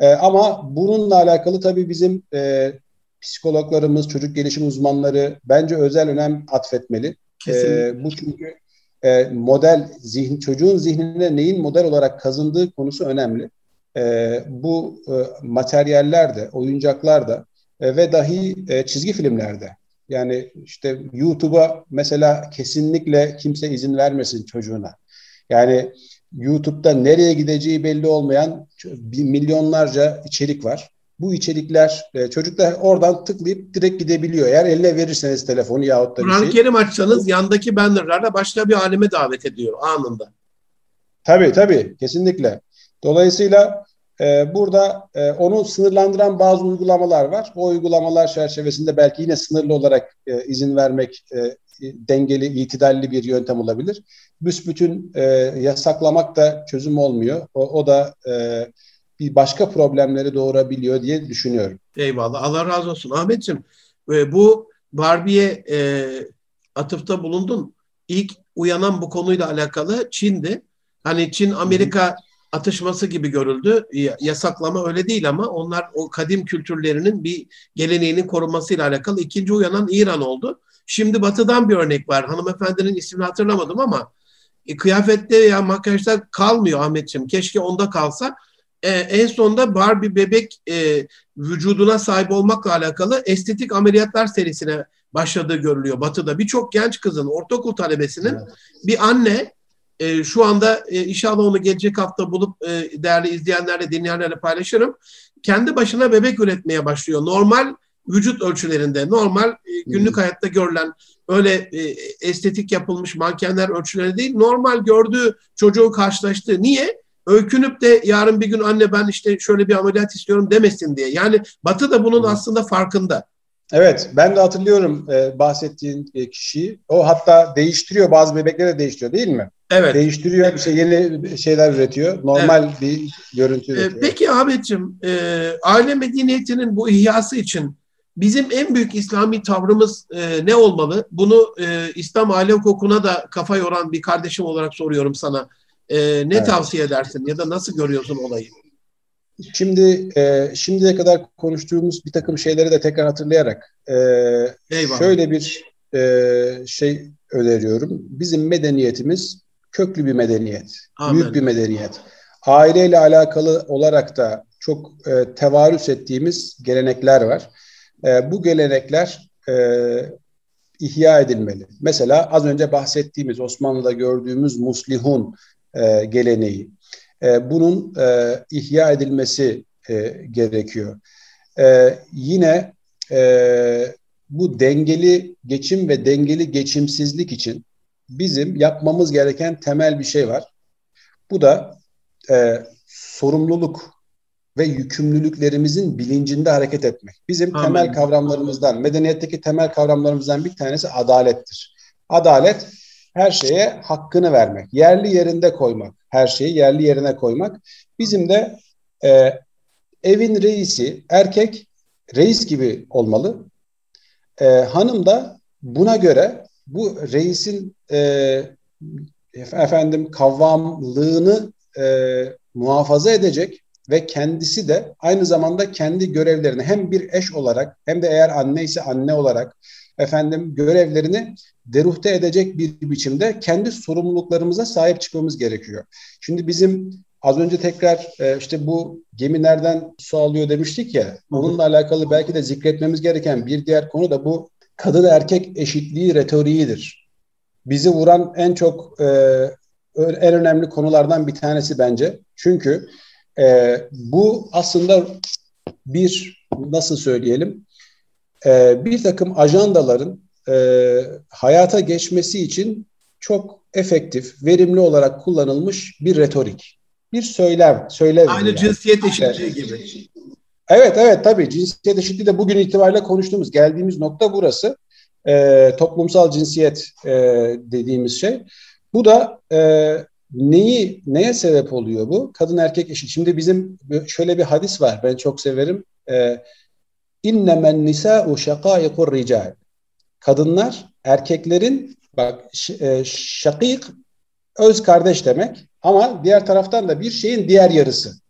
E, ama bununla alakalı tabii bizim e, psikologlarımız, çocuk gelişim uzmanları bence özel önem atfetmeli. E, bu çünkü e, model zihin çocuğun zihnine neyin model olarak kazındığı konusu önemli. E, bu e, materyaller de, oyuncaklar da e, ve dahi e, çizgi filmlerde yani işte YouTube'a mesela kesinlikle kimse izin vermesin çocuğuna. Yani YouTube'da nereye gideceği belli olmayan milyonlarca içerik var. Bu içerikler e, çocuklar oradan tıklayıp direkt gidebiliyor. Eğer eline verirseniz telefonu yahut da bir Kur'an-ı Kerim açsanız yandaki bannerlarla başka bir aleme davet ediyor anında. Tabii tabii kesinlikle. Dolayısıyla e, burada e, onu sınırlandıran bazı uygulamalar var. O uygulamalar çerçevesinde belki yine sınırlı olarak e, izin vermek e, dengeli, itidalli bir yöntem olabilir. Büsbütün e, yasaklamak da çözüm olmuyor. O, o da e, bir başka problemleri doğurabiliyor diye düşünüyorum. Eyvallah. Allah razı olsun. Ahmetciğim e, bu Barbie'ye e, atıfta bulundun. İlk uyanan bu konuyla alakalı Çin'di. Hani Çin Amerika atışması gibi görüldü. Yasaklama öyle değil ama onlar o kadim kültürlerinin bir geleneğinin korunmasıyla alakalı ikinci uyanan İran oldu. Şimdi batıdan bir örnek var. Hanımefendinin ismini hatırlamadım ama e, kıyafette ya makyajda kalmıyor Ahmetciğim. Keşke onda kalsa. E, en sonunda Barbie bebek e, vücuduna sahip olmakla alakalı estetik ameliyatlar serisine başladığı görülüyor Batı'da. Birçok genç kızın, ortaokul talebesinin evet. bir anne e, şu anda e, inşallah onu gelecek hafta bulup e, değerli izleyenlerle, dinleyenlerle paylaşırım. Kendi başına bebek üretmeye başlıyor. Normal vücut ölçülerinde, normal e, günlük hmm. hayatta görülen öyle e, estetik yapılmış mankenler ölçüleri değil, normal gördüğü çocuğu karşılaştığı. Niye? Öykünüp de yarın bir gün anne ben işte şöyle bir ameliyat istiyorum demesin diye. Yani Batı da bunun hmm. aslında farkında. Evet, ben de hatırlıyorum e, bahsettiğin e, kişiyi. O hatta değiştiriyor, bazı bebekleri de değiştiriyor değil mi? Evet. Değiştiriyor, bir şey yeni şeyler üretiyor. Normal evet. bir görüntü e, üretiyor. Peki Ahmetciğim, e, aile medeniyetinin bu ihyası için bizim en büyük İslami tavrımız e, ne olmalı? Bunu e, İslam aile hukukuna da kafa yoran bir kardeşim olarak soruyorum sana. E, ne evet. tavsiye edersin ya da nasıl görüyorsun olayı? Şimdi e, şimdiye kadar konuştuğumuz bir takım şeyleri de tekrar hatırlayarak e, şöyle bir e, şey öneriyorum. Bizim medeniyetimiz köklü bir medeniyet, Amen. büyük bir medeniyet. Aileyle alakalı olarak da çok e, tevarüs ettiğimiz gelenekler var. E, bu gelenekler e, ihya edilmeli. Mesela az önce bahsettiğimiz Osmanlı'da gördüğümüz muslihun e, geleneği. E, bunun e, ihya edilmesi e, gerekiyor. E, yine e, bu dengeli geçim ve dengeli geçimsizlik için bizim yapmamız gereken temel bir şey var. Bu da e, sorumluluk ve yükümlülüklerimizin bilincinde hareket etmek. Bizim Amin. temel kavramlarımızdan, medeniyetteki temel kavramlarımızdan bir tanesi adalettir. Adalet her şeye hakkını vermek, yerli yerinde koymak, her şeyi yerli yerine koymak. Bizim de e, evin reisi erkek reis gibi olmalı. E, hanım da buna göre bu reisin e, efendim kavvamlığını e, muhafaza edecek ve kendisi de aynı zamanda kendi görevlerini hem bir eş olarak hem de eğer anne ise anne olarak efendim görevlerini deruhte edecek bir biçimde kendi sorumluluklarımıza sahip çıkmamız gerekiyor. Şimdi bizim az önce tekrar e, işte bu gemi nereden su alıyor demiştik ya. Onunla alakalı belki de zikretmemiz gereken bir diğer konu da bu kadın erkek eşitliği retoriğidir. Bizi vuran en çok e, en önemli konulardan bir tanesi bence. Çünkü e, bu aslında bir nasıl söyleyelim e, bir takım ajandaların e, hayata geçmesi için çok efektif, verimli olarak kullanılmış bir retorik. Bir söylem, söylem. Aynı yani. cinsiyet eşitliği evet. gibi. Evet, evet tabii. Cinsiyet eşitliği de bugün itibariyle konuştuğumuz, geldiğimiz nokta burası. E, toplumsal cinsiyet e, dediğimiz şey. Bu da e, neyi, neye sebep oluyor bu? Kadın erkek eşit. Şimdi bizim şöyle bir hadis var, ben çok severim. E, İnnemen nisa'u şakaikur rical. Kadınlar erkeklerin bak e, şakik öz kardeş demek ama diğer taraftan da bir şeyin diğer yarısı.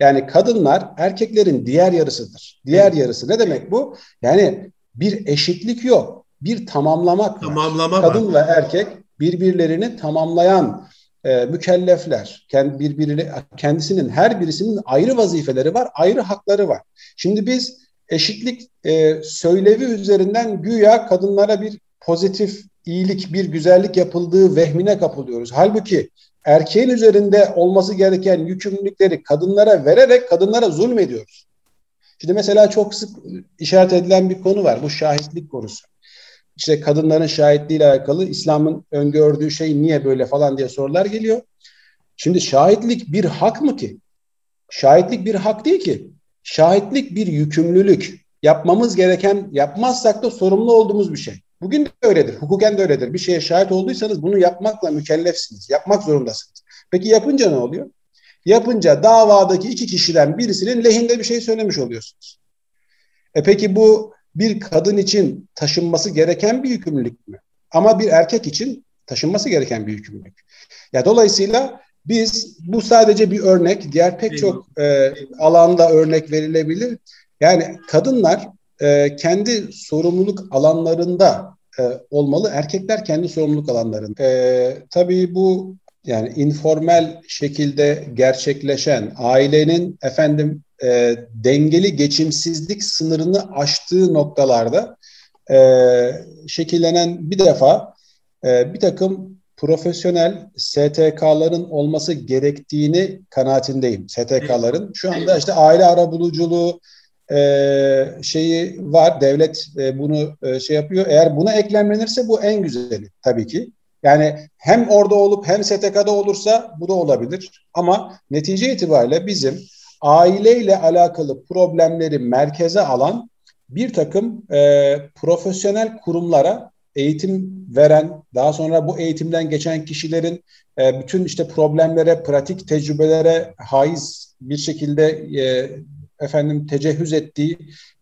Yani kadınlar erkeklerin diğer yarısıdır. Diğer yarısı ne demek bu? Yani bir eşitlik yok. Bir tamamlamak Tamamlama var. Kadın ve erkek birbirlerini tamamlayan e, mükellefler. Kendi birbirini kendisinin her birisinin ayrı vazifeleri var, ayrı hakları var. Şimdi biz eşitlik e, söylevi üzerinden güya kadınlara bir pozitif iyilik, bir güzellik yapıldığı vehmine kapılıyoruz. Halbuki erkeğin üzerinde olması gereken yükümlülükleri kadınlara vererek kadınlara zulmediyoruz. Şimdi mesela çok sık işaret edilen bir konu var. Bu şahitlik konusu. İşte kadınların şahitliği ile alakalı İslam'ın öngördüğü şey niye böyle falan diye sorular geliyor. Şimdi şahitlik bir hak mı ki? Şahitlik bir hak değil ki. Şahitlik bir yükümlülük. Yapmamız gereken, yapmazsak da sorumlu olduğumuz bir şey. Bugün de öyledir. Hukuken de öyledir. Bir şeye şahit olduysanız bunu yapmakla mükellefsiniz. Yapmak zorundasınız. Peki yapınca ne oluyor? Yapınca davadaki iki kişiden birisinin lehinde bir şey söylemiş oluyorsunuz. E peki bu bir kadın için taşınması gereken bir yükümlülük mü? Ama bir erkek için taşınması gereken bir yükümlülük. Ya dolayısıyla biz bu sadece bir örnek, diğer pek çok e, alanda örnek verilebilir. Yani kadınlar e, kendi sorumluluk alanlarında e, olmalı, erkekler kendi sorumluluk alanlarında. E, tabii bu yani informal şekilde gerçekleşen ailenin efendim e, dengeli geçimsizlik sınırını aştığı noktalarda e, şekillenen bir defa e, bir takım profesyonel STK'ların olması gerektiğini kanaatindeyim. STK'ların şu anda işte aile arabuluculuğu e, şeyi var. Devlet e, bunu e, şey yapıyor. Eğer buna eklemlenirse bu en güzeli tabii ki. Yani hem orada olup hem STK'da olursa bu da olabilir. Ama netice itibariyle bizim aileyle alakalı problemleri merkeze alan bir takım e, profesyonel kurumlara eğitim veren, daha sonra bu eğitimden geçen kişilerin e, bütün işte problemlere, pratik tecrübelere haiz bir şekilde e, efendim tecehüz ettiği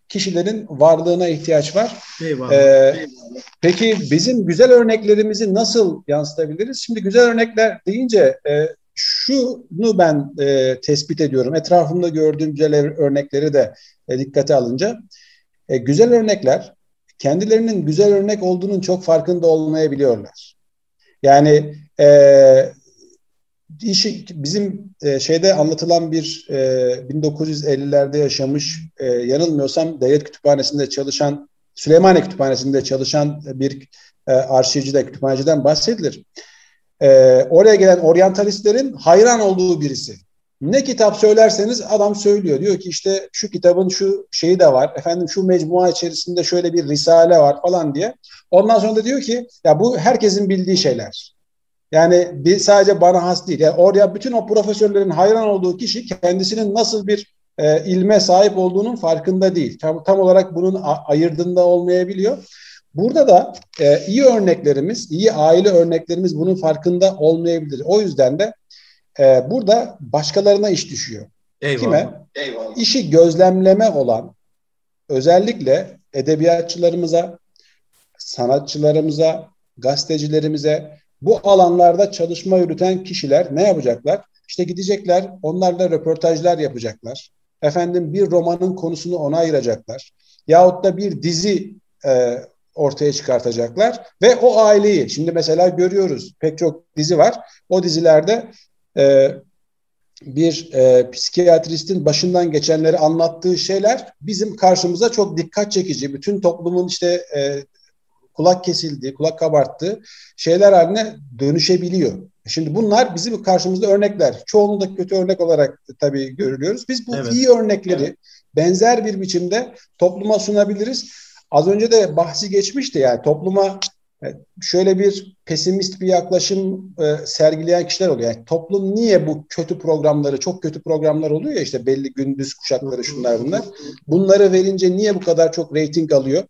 kişilerin varlığına ihtiyaç var. Eyvallah. Ee, peki bizim güzel örneklerimizi nasıl yansıtabiliriz? Şimdi güzel örnekler deyince e, şunu ben e, tespit ediyorum. Etrafımda gördüğüm güzel örnekleri de e, dikkate alınca. E, güzel örnekler kendilerinin güzel örnek olduğunun çok farkında olmayabiliyorlar. Yani e, işi, bizim e, şeyde anlatılan bir e, 1950'lerde yaşamış e, yanılmıyorsam devlet kütüphanesinde çalışan Süleymaniye Kütüphanesi'nde çalışan bir e, arşivcide, kütüphaneciden bahsedilir. E, oraya gelen oryantalistlerin hayran olduğu birisi. Ne kitap söylerseniz adam söylüyor. Diyor ki işte şu kitabın şu şeyi de var. Efendim şu mecmua içerisinde şöyle bir risale var falan diye. Ondan sonra da diyor ki ya bu herkesin bildiği şeyler. Yani bir sadece bana has değil. Yani oraya bütün o profesörlerin hayran olduğu kişi kendisinin nasıl bir e, ilme sahip olduğunun farkında değil. Tam, tam olarak bunun ayırdığında olmayabiliyor. Burada da e, iyi örneklerimiz, iyi aile örneklerimiz bunun farkında olmayabilir. O yüzden de e, burada başkalarına iş düşüyor. Eyvallah. Kime? Eyvallah. İşi gözlemleme olan özellikle edebiyatçılarımıza, sanatçılarımıza, gazetecilerimize bu alanlarda çalışma yürüten kişiler ne yapacaklar? İşte gidecekler, onlarla röportajlar yapacaklar. Efendim bir romanın konusunu ona ayıracaklar. Yahut da bir dizi e, ortaya çıkartacaklar ve o aileyi şimdi mesela görüyoruz pek çok dizi var. O dizilerde e, bir e, psikiyatristin başından geçenleri anlattığı şeyler bizim karşımıza çok dikkat çekici. Bütün toplumun işte e, kulak kesildiği, kulak kabarttığı şeyler haline dönüşebiliyor. Şimdi bunlar bizim karşımızda örnekler. Çoğunluğu da kötü örnek olarak tabii görülüyoruz. Biz bu evet. iyi örnekleri evet. benzer bir biçimde topluma sunabiliriz. Az önce de bahsi geçmişti yani topluma e, şöyle bir pesimist bir yaklaşım e, sergileyen kişiler oluyor. Yani toplum niye bu kötü programları, çok kötü programlar oluyor ya işte belli gündüz kuşakları şunlar bunlar. Bunları verince niye bu kadar çok reyting alıyor?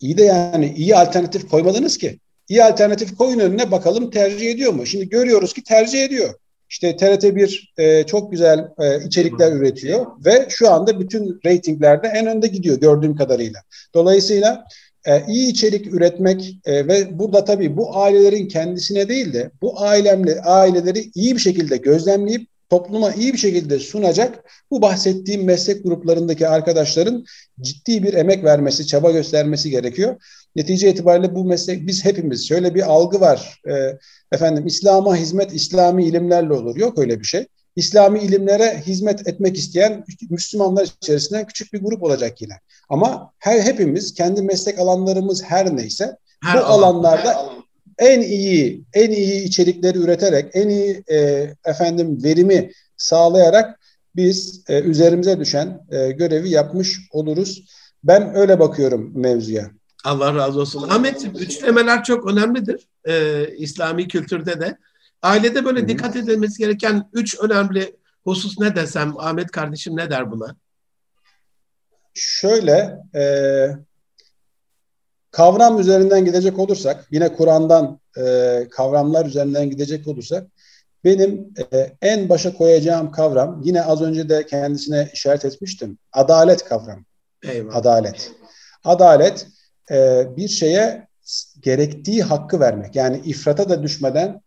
İyi de yani iyi alternatif koymadınız ki. İyi alternatif koyun önüne bakalım tercih ediyor mu? Şimdi görüyoruz ki tercih ediyor. İşte TRT1 e, çok güzel e, içerikler üretiyor ve şu anda bütün reytinglerde en önde gidiyor gördüğüm kadarıyla. Dolayısıyla e, iyi içerik üretmek e, ve burada tabii bu ailelerin kendisine değil de bu ailemle aileleri iyi bir şekilde gözlemleyip topluma iyi bir şekilde sunacak bu bahsettiğim meslek gruplarındaki arkadaşların ciddi bir emek vermesi, çaba göstermesi gerekiyor. Netice itibariyle bu meslek biz hepimiz şöyle bir algı var. E, efendim İslam'a hizmet İslami ilimlerle olur. Yok öyle bir şey. İslami ilimlere hizmet etmek isteyen Müslümanlar içerisinden küçük bir grup olacak yine. Ama her hepimiz kendi meslek alanlarımız her neyse her bu alan, alanlarda her alan. En iyi en iyi içerikleri üreterek en iyi e, efendim verimi sağlayarak biz e, üzerimize düşen e, görevi yapmış oluruz. Ben öyle bakıyorum mevzuya. Allah razı olsun. Ahmet, üçlemeler çok önemlidir. Ee, İslami kültürde de. Ailede böyle Hı-hı. dikkat edilmesi gereken üç önemli husus ne desem Ahmet kardeşim ne der buna? Şöyle e, kavram üzerinden gidecek olursak yine Kur'an'dan e, kavramlar üzerinden gidecek olursak benim e, en başa koyacağım kavram yine az önce de kendisine işaret etmiştim. Adalet kavramı. Eyvallah. Adalet. Adalet e, bir şeye gerektiği hakkı vermek. Yani ifrata da düşmeden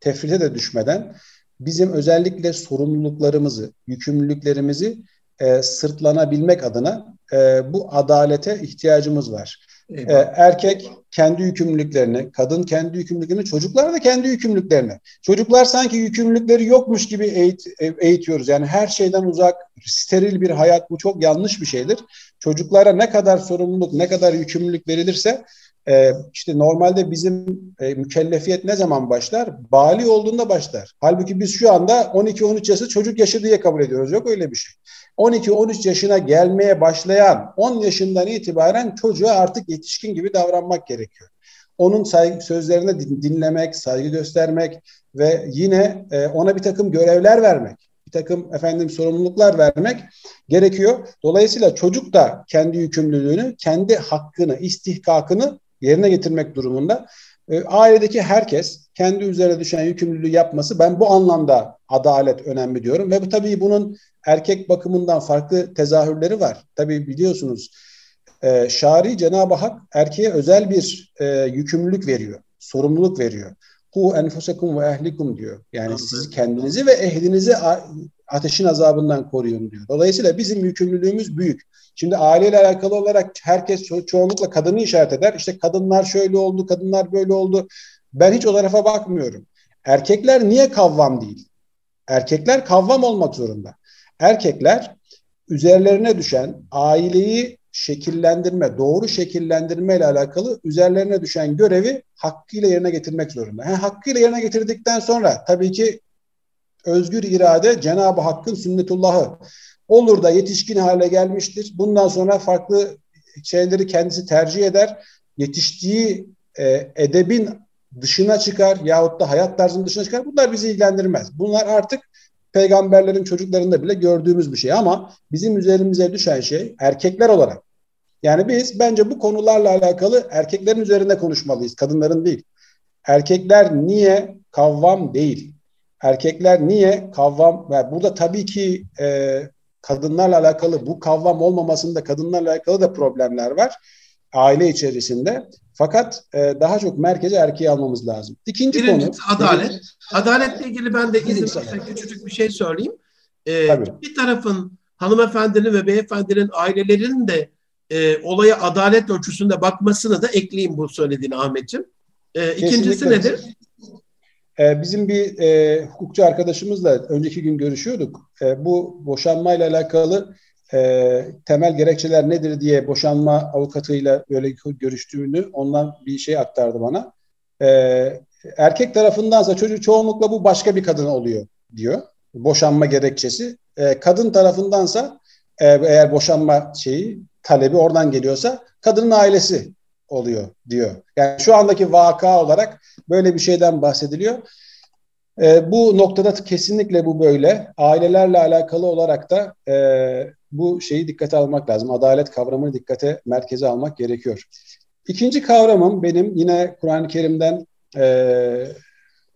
tefrite de düşmeden bizim özellikle sorumluluklarımızı, yükümlülüklerimizi e, sırtlanabilmek adına e, bu adalete ihtiyacımız var. E, erkek kendi yükümlülüklerini, kadın kendi yükümlülüklerini, çocuklar da kendi yükümlülüklerini. Çocuklar sanki yükümlülükleri yokmuş gibi eğit, eğitiyoruz. Yani her şeyden uzak, steril bir hayat bu çok yanlış bir şeydir. Çocuklara ne kadar sorumluluk, ne kadar yükümlülük verilirse e, işte normalde bizim e, mükellefiyet ne zaman başlar? Bali olduğunda başlar. Halbuki biz şu anda 12-13 yaşı çocuk yaşı diye kabul ediyoruz. Yok öyle bir şey. 12-13 yaşına gelmeye başlayan 10 yaşından itibaren çocuğa artık yetişkin gibi davranmak gerekiyor. Onun saygı, sözlerini dinlemek, saygı göstermek ve yine e, ona bir takım görevler vermek, bir takım efendim sorumluluklar vermek gerekiyor. Dolayısıyla çocuk da kendi yükümlülüğünü, kendi hakkını, istihkakını yerine getirmek durumunda. E, ailedeki herkes kendi üzerine düşen yükümlülüğü yapması ben bu anlamda adalet önemli diyorum ve bu tabii bunun erkek bakımından farklı tezahürleri var. Tabii biliyorsunuz e, şari Cenab-ı Hak erkeğe özel bir e, yükümlülük veriyor, sorumluluk veriyor. Hu enfusekum ve ehlikum diyor. Yani siz kendinizi ve ehlinizi ateşin azabından koruyun diyor. Dolayısıyla bizim yükümlülüğümüz büyük. Şimdi aileyle alakalı olarak herkes ço- çoğunlukla kadını işaret eder. İşte kadınlar şöyle oldu, kadınlar böyle oldu. Ben hiç o tarafa bakmıyorum. Erkekler niye kavvam değil? Erkekler kavvam olmak zorunda. Erkekler üzerlerine düşen aileyi şekillendirme, doğru şekillendirme ile alakalı üzerlerine düşen görevi hakkıyla yerine getirmek zorunda. Yani hakkıyla yerine getirdikten sonra tabii ki özgür irade Cenab-ı Hakk'ın sünnetullahı olur da yetişkin hale gelmiştir. Bundan sonra farklı şeyleri kendisi tercih eder. Yetiştiği e, edebin dışına çıkar yahut da hayat tarzının dışına çıkar. Bunlar bizi ilgilendirmez. Bunlar artık peygamberlerin çocuklarında bile gördüğümüz bir şey ama bizim üzerimize düşen şey erkekler olarak. Yani biz bence bu konularla alakalı erkeklerin üzerinde konuşmalıyız, kadınların değil. Erkekler niye kavvam değil? Erkekler niye kavvam? Yani burada tabii ki e, kadınlarla alakalı bu kavram olmamasında kadınlarla alakalı da problemler var aile içerisinde. Fakat e, daha çok merkeze erkeği almamız lazım. İkinci Birincisi konu adalet. Evet. Adaletle ilgili ben de izin küçücük bir şey söyleyeyim. Ee, bir tarafın hanımefendinin ve beyefendinin ailelerinin de e, olaya adalet ölçüsünde bakmasını da ekleyeyim bu söylediğini Ahmetciğim. E, ikincisi nedir? Ee, bizim bir e, hukukçu arkadaşımızla önceki gün görüşüyorduk. E, bu boşanmayla alakalı e, temel gerekçeler nedir diye boşanma avukatıyla böyle görüştüğünü ondan bir şey aktardı bana. E, erkek tarafındansa çocuk çoğunlukla bu başka bir kadın oluyor diyor. Boşanma gerekçesi. E, kadın tarafındansa e, eğer boşanma şeyi talebi oradan geliyorsa kadının ailesi oluyor diyor. Yani şu andaki vaka olarak böyle bir şeyden bahsediliyor. E, bu noktada kesinlikle bu böyle. Ailelerle alakalı olarak da e, bu şeyi dikkate almak lazım. Adalet kavramını dikkate merkeze almak gerekiyor. İkinci kavramım benim yine Kur'an-ı Kerim'den e,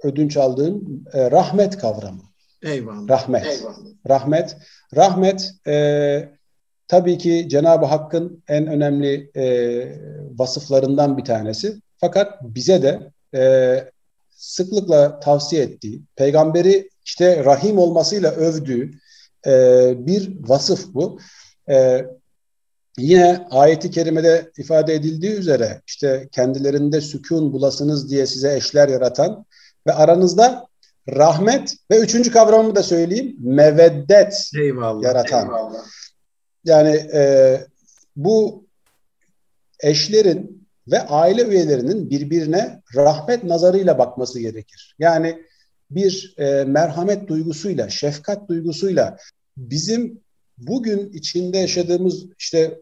ödünç aldığım e, rahmet kavramı. Eyvallah. Rahmet. Eyvallah. Rahmet. Rahmet e, tabii ki Cenab-ı Hakk'ın en önemli e, vasıflarından bir tanesi. Fakat bize de e, sıklıkla tavsiye ettiği, peygamberi işte rahim olmasıyla övdüğü e, bir vasıf bu. E, yine ayeti kerimede ifade edildiği üzere işte kendilerinde sükun bulasınız diye size eşler yaratan ve aranızda rahmet ve üçüncü kavramımı da söyleyeyim meveddet eyvallah, yaratan. Eyvallah. Yani e, bu eşlerin ve aile üyelerinin birbirine rahmet nazarıyla bakması gerekir. Yani bir e, merhamet duygusuyla, şefkat duygusuyla bizim bugün içinde yaşadığımız işte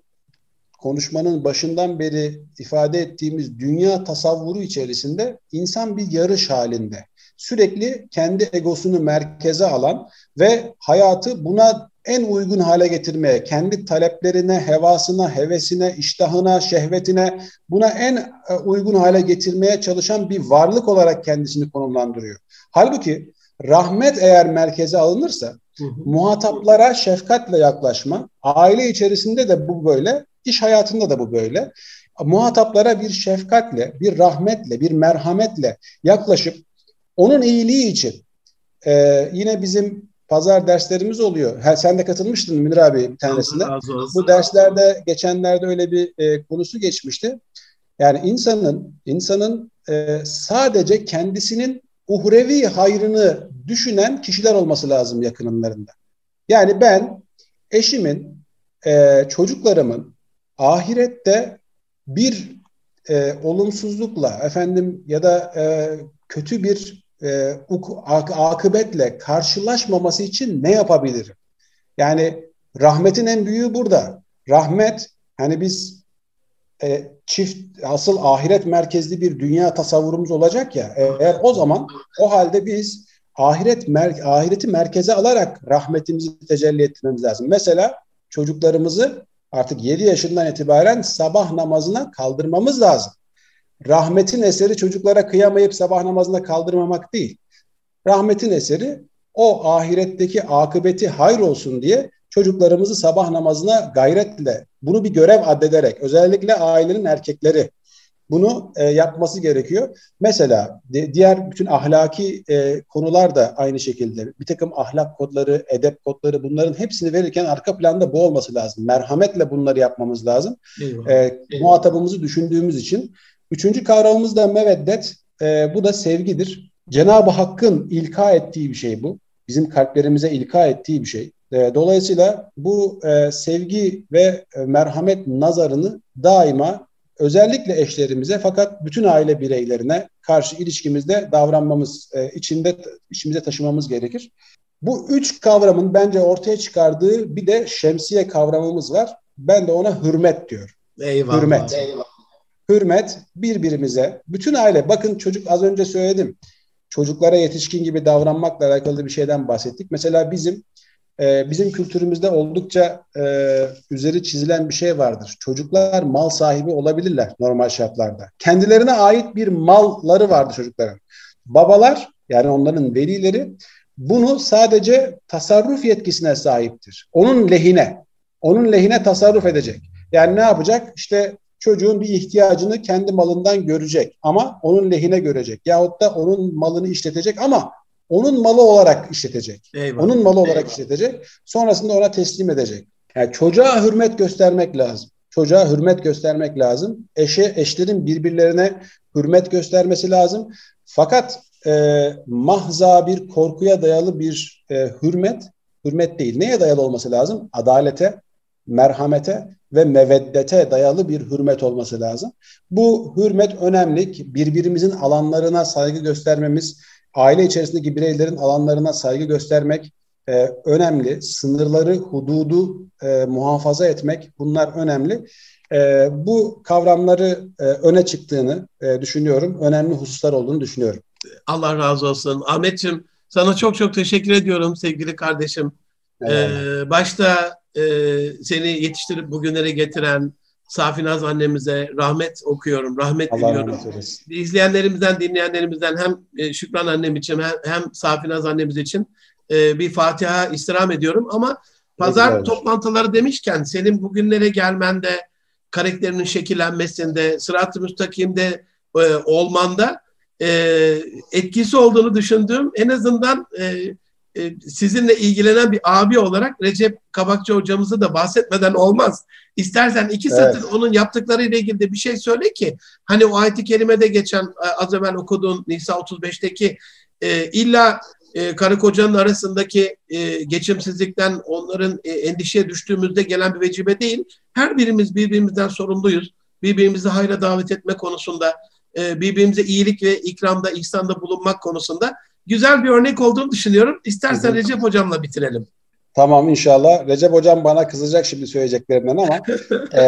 konuşmanın başından beri ifade ettiğimiz dünya tasavvuru içerisinde insan bir yarış halinde. Sürekli kendi egosunu merkeze alan ve hayatı buna en uygun hale getirmeye, kendi taleplerine, hevasına, hevesine, iştahına, şehvetine buna en e, uygun hale getirmeye çalışan bir varlık olarak kendisini konumlandırıyor. Halbuki rahmet eğer merkeze alınırsa hı hı. muhataplara şefkatle yaklaşma, aile içerisinde de bu böyle, iş hayatında da bu böyle. Muhataplara bir şefkatle, bir rahmetle, bir merhametle yaklaşıp onun iyiliği için e, yine bizim pazar derslerimiz oluyor. Ha, sen de katılmıştın Münir abi bir tanesinde. Bu derslerde geçenlerde öyle bir e, konusu geçmişti. Yani insanın insanın e, sadece kendisinin uhrevi hayrını düşünen kişiler olması lazım yakınlarında. Yani ben eşimin, e, çocuklarımın ahirette bir e, olumsuzlukla efendim ya da e, kötü bir e, akıbetle karşılaşmaması için ne yapabilirim? Yani rahmetin en büyüğü burada. Rahmet hani biz e, çift asıl ahiret merkezli bir dünya tasavvurumuz olacak ya. Eğer o zaman o halde biz ahiret mer ahireti merkeze alarak rahmetimizi tecelli ettirmemiz lazım. Mesela çocuklarımızı artık 7 yaşından itibaren sabah namazına kaldırmamız lazım rahmetin eseri çocuklara kıyamayıp sabah namazında kaldırmamak değil. Rahmetin eseri o ahiretteki akıbeti hayır olsun diye çocuklarımızı sabah namazına gayretle bunu bir görev addederek özellikle ailenin erkekleri bunu e, yapması gerekiyor. Mesela de, diğer bütün ahlaki e, konular da aynı şekilde bir takım ahlak kodları, edep kodları bunların hepsini verirken arka planda bu olması lazım. Merhametle bunları yapmamız lazım. Eyvallah. E, Eyvallah. Muhatabımızı düşündüğümüz için Üçüncü kavramımız da meveddet. E, bu da sevgidir. Cenab-ı Hakk'ın ilka ettiği bir şey bu. Bizim kalplerimize ilka ettiği bir şey. E, dolayısıyla bu e, sevgi ve e, merhamet nazarını daima özellikle eşlerimize fakat bütün aile bireylerine karşı ilişkimizde davranmamız, e, içinde içimize taşımamız gerekir. Bu üç kavramın bence ortaya çıkardığı bir de şemsiye kavramımız var. Ben de ona hürmet diyorum. Eyvallah. Hürmet. Eyvallah hürmet birbirimize, bütün aile, bakın çocuk az önce söyledim, çocuklara yetişkin gibi davranmakla alakalı bir şeyden bahsettik. Mesela bizim e, bizim kültürümüzde oldukça e, üzeri çizilen bir şey vardır. Çocuklar mal sahibi olabilirler normal şartlarda. Kendilerine ait bir malları vardır çocukların. Babalar yani onların velileri bunu sadece tasarruf yetkisine sahiptir. Onun lehine, onun lehine tasarruf edecek. Yani ne yapacak? İşte çocuğun bir ihtiyacını kendi malından görecek ama onun lehine görecek. Yahut da onun malını işletecek ama onun malı olarak işletecek. Eyvallah. Onun malı olarak Eyvallah. işletecek. Sonrasında ona teslim edecek. Yani çocuğa hürmet göstermek lazım. Çocuğa hürmet göstermek lazım. Eşe, eşlerin birbirlerine hürmet göstermesi lazım. Fakat e, mahza bir korkuya dayalı bir e, hürmet, hürmet değil. Neye dayalı olması lazım? Adalete, merhamete ve meveddete dayalı bir hürmet olması lazım. Bu hürmet önemli. Birbirimizin alanlarına saygı göstermemiz, aile içerisindeki bireylerin alanlarına saygı göstermek e, önemli. Sınırları, hududu e, muhafaza etmek bunlar önemli. E, bu kavramları e, öne çıktığını e, düşünüyorum. Önemli hususlar olduğunu düşünüyorum. Allah razı olsun. Ahmetciğim sana çok çok teşekkür ediyorum sevgili kardeşim. Ee, başta e, seni yetiştirip bugünlere getiren Safinaz annemize rahmet okuyorum, rahmet Allah diliyorum. İzleyenlerimizden, dinleyenlerimizden hem e, Şükran annem için hem, hem Safinaz annemiz için e, bir Fatiha istirham ediyorum. Ama pazar evet. toplantıları demişken senin bugünlere gelmende, karakterinin şekillenmesinde, sırat-ı müstakimde e, olmanda etkisi olduğunu düşündüğüm en azından e, sizinle ilgilenen bir abi olarak Recep Kabakçı hocamızı da bahsetmeden olmaz. İstersen iki satır evet. onun yaptıklarıyla ilgili de bir şey söyle ki hani o ayet-i kerimede geçen e, az evvel okuduğun Nisa 35'teki e, illa e, karı kocanın arasındaki e, geçimsizlikten onların e, endişeye düştüğümüzde gelen bir vecibe değil. Her birimiz birbirimizden sorumluyuz. Birbirimizi hayra davet etme konusunda, e, birbirimize iyilik ve ikramda, ihsanda bulunmak konusunda güzel bir örnek olduğunu düşünüyorum. İstersen hı hı. Recep Hocam'la bitirelim. Tamam inşallah. Recep Hocam bana kızacak şimdi söyleyeceklerinden ama e,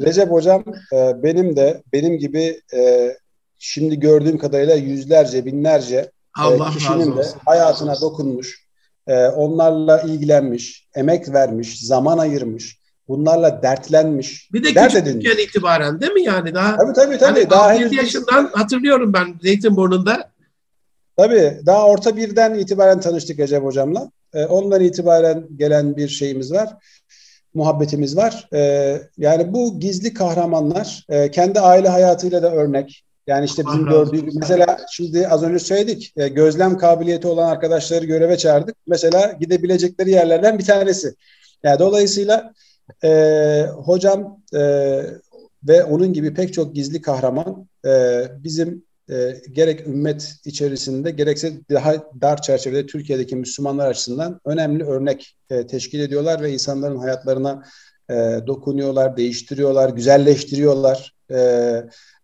Recep Hocam e, benim de benim gibi e, şimdi gördüğüm kadarıyla yüzlerce, binlerce e, Allah e, kişinin de hayatına dokunmuş, e, onlarla ilgilenmiş, emek vermiş, zaman ayırmış, bunlarla dertlenmiş. Bir de dert küçükken itibaren değil mi yani? Daha, tabii tabii. tabii. Hani daha 7 yaşından hatırlıyorum ben Zeytinburnu'nda Tabii daha orta birden itibaren tanıştık Recep Hocam'la. E, ondan itibaren gelen bir şeyimiz var. Muhabbetimiz var. E, yani bu gizli kahramanlar e, kendi aile hayatıyla da örnek. Yani işte bizim gördüğümüz mesela şimdi az önce söyledik e, gözlem kabiliyeti olan arkadaşları göreve çağırdık. Mesela gidebilecekleri yerlerden bir tanesi. Yani dolayısıyla e, hocam e, ve onun gibi pek çok gizli kahraman e, bizim e, gerek ümmet içerisinde gerekse daha dar çerçevede Türkiye'deki Müslümanlar açısından önemli örnek e, teşkil ediyorlar ve insanların hayatlarına e, dokunuyorlar, değiştiriyorlar, güzelleştiriyorlar e,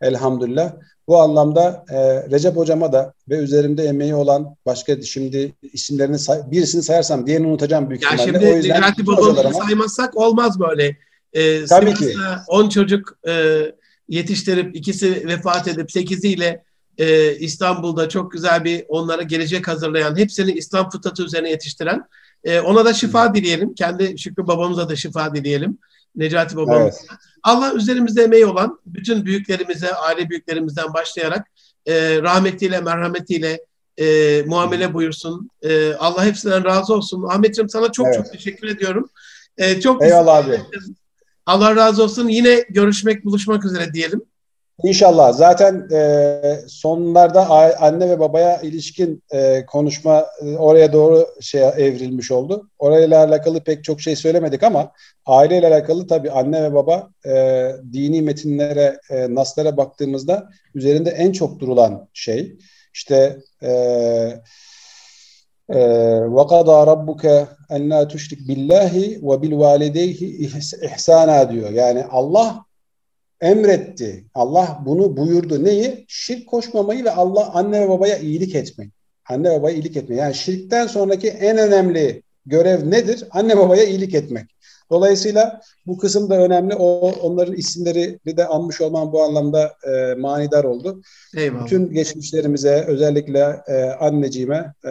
elhamdülillah. Bu anlamda e, Recep Hocama da ve üzerimde emeği olan başka şimdi isimlerini say- birisini sayarsam diğerini unutacağım büyük ya ihtimalle. Şimdi o yüzden Necati saymazsak olmaz böyle. Ee, Tabii ki. 10 çocuk e, yetiştirip ikisi vefat edip sekiziyle e, İstanbul'da çok güzel bir onlara gelecek hazırlayan, hepsini İslam fıtratı üzerine yetiştiren. E, ona da şifa dileyelim. Kendi Şükrü babamıza da şifa dileyelim. Necati babamıza. Evet. Allah üzerimizde emeği olan bütün büyüklerimize, aile büyüklerimizden başlayarak e, rahmetiyle, merhametiyle e, muamele buyursun. E, Allah hepsinden razı olsun. Ahmetciğim sana çok evet. çok teşekkür ediyorum. E, çok Eyvallah abi. Allah razı olsun. Yine görüşmek, buluşmak üzere diyelim. İnşallah. Zaten e, sonlarda anne ve babaya ilişkin e, konuşma e, oraya doğru şey evrilmiş oldu. Orayla alakalı pek çok şey söylemedik ama aileyle alakalı tabii anne ve baba e, dini metinlere, e, naslara baktığımızda üzerinde en çok durulan şey. İşte e, وَقَضَى رَبُّكَ اَنْ لَا تُشْرِكْ بِاللّٰهِ وَبِالْوَالِدَيْهِ ihsana diyor. Yani Allah emretti. Allah bunu buyurdu. Neyi? Şirk koşmamayı ve Allah anne ve babaya iyilik etmeyi. Anne babaya iyilik etmeyi. Yani şirkten sonraki en önemli görev nedir? Anne babaya iyilik etmek. Dolayısıyla bu kısım da önemli. O onların isimleri de anmış olman bu anlamda e, manidar oldu. Eyvallah. Bütün geçmişlerimize özellikle e, anneciğime e,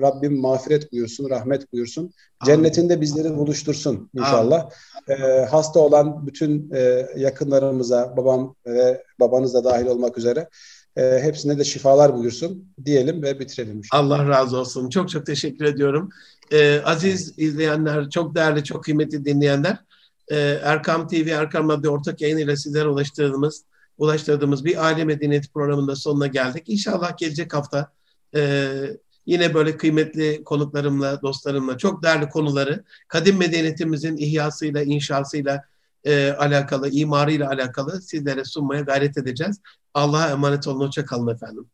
Rabbim mağfiret buyursun, rahmet buyursun. Amin. Cennetinde bizleri buluştursun inşallah. E, hasta olan bütün e, yakınlarımıza, babam ve babanız da dahil olmak üzere e, hepsine de şifalar buyursun diyelim ve bitirelim. Inşallah. Allah razı olsun. Çok çok teşekkür ediyorum. Ee, aziz izleyenler, çok değerli, çok kıymetli dinleyenler, e, Erkam TV, Erkam Radyo ortak yayınıyla sizlere ulaştırdığımız, ulaştırdığımız bir aile medeniyeti programında sonuna geldik. İnşallah gelecek hafta e, yine böyle kıymetli konuklarımla, dostlarımla çok değerli konuları kadim medeniyetimizin ihyasıyla, inşasıyla e, alakalı, imarıyla alakalı sizlere sunmaya gayret edeceğiz. Allah'a emanet olun. Hoşça kalın efendim.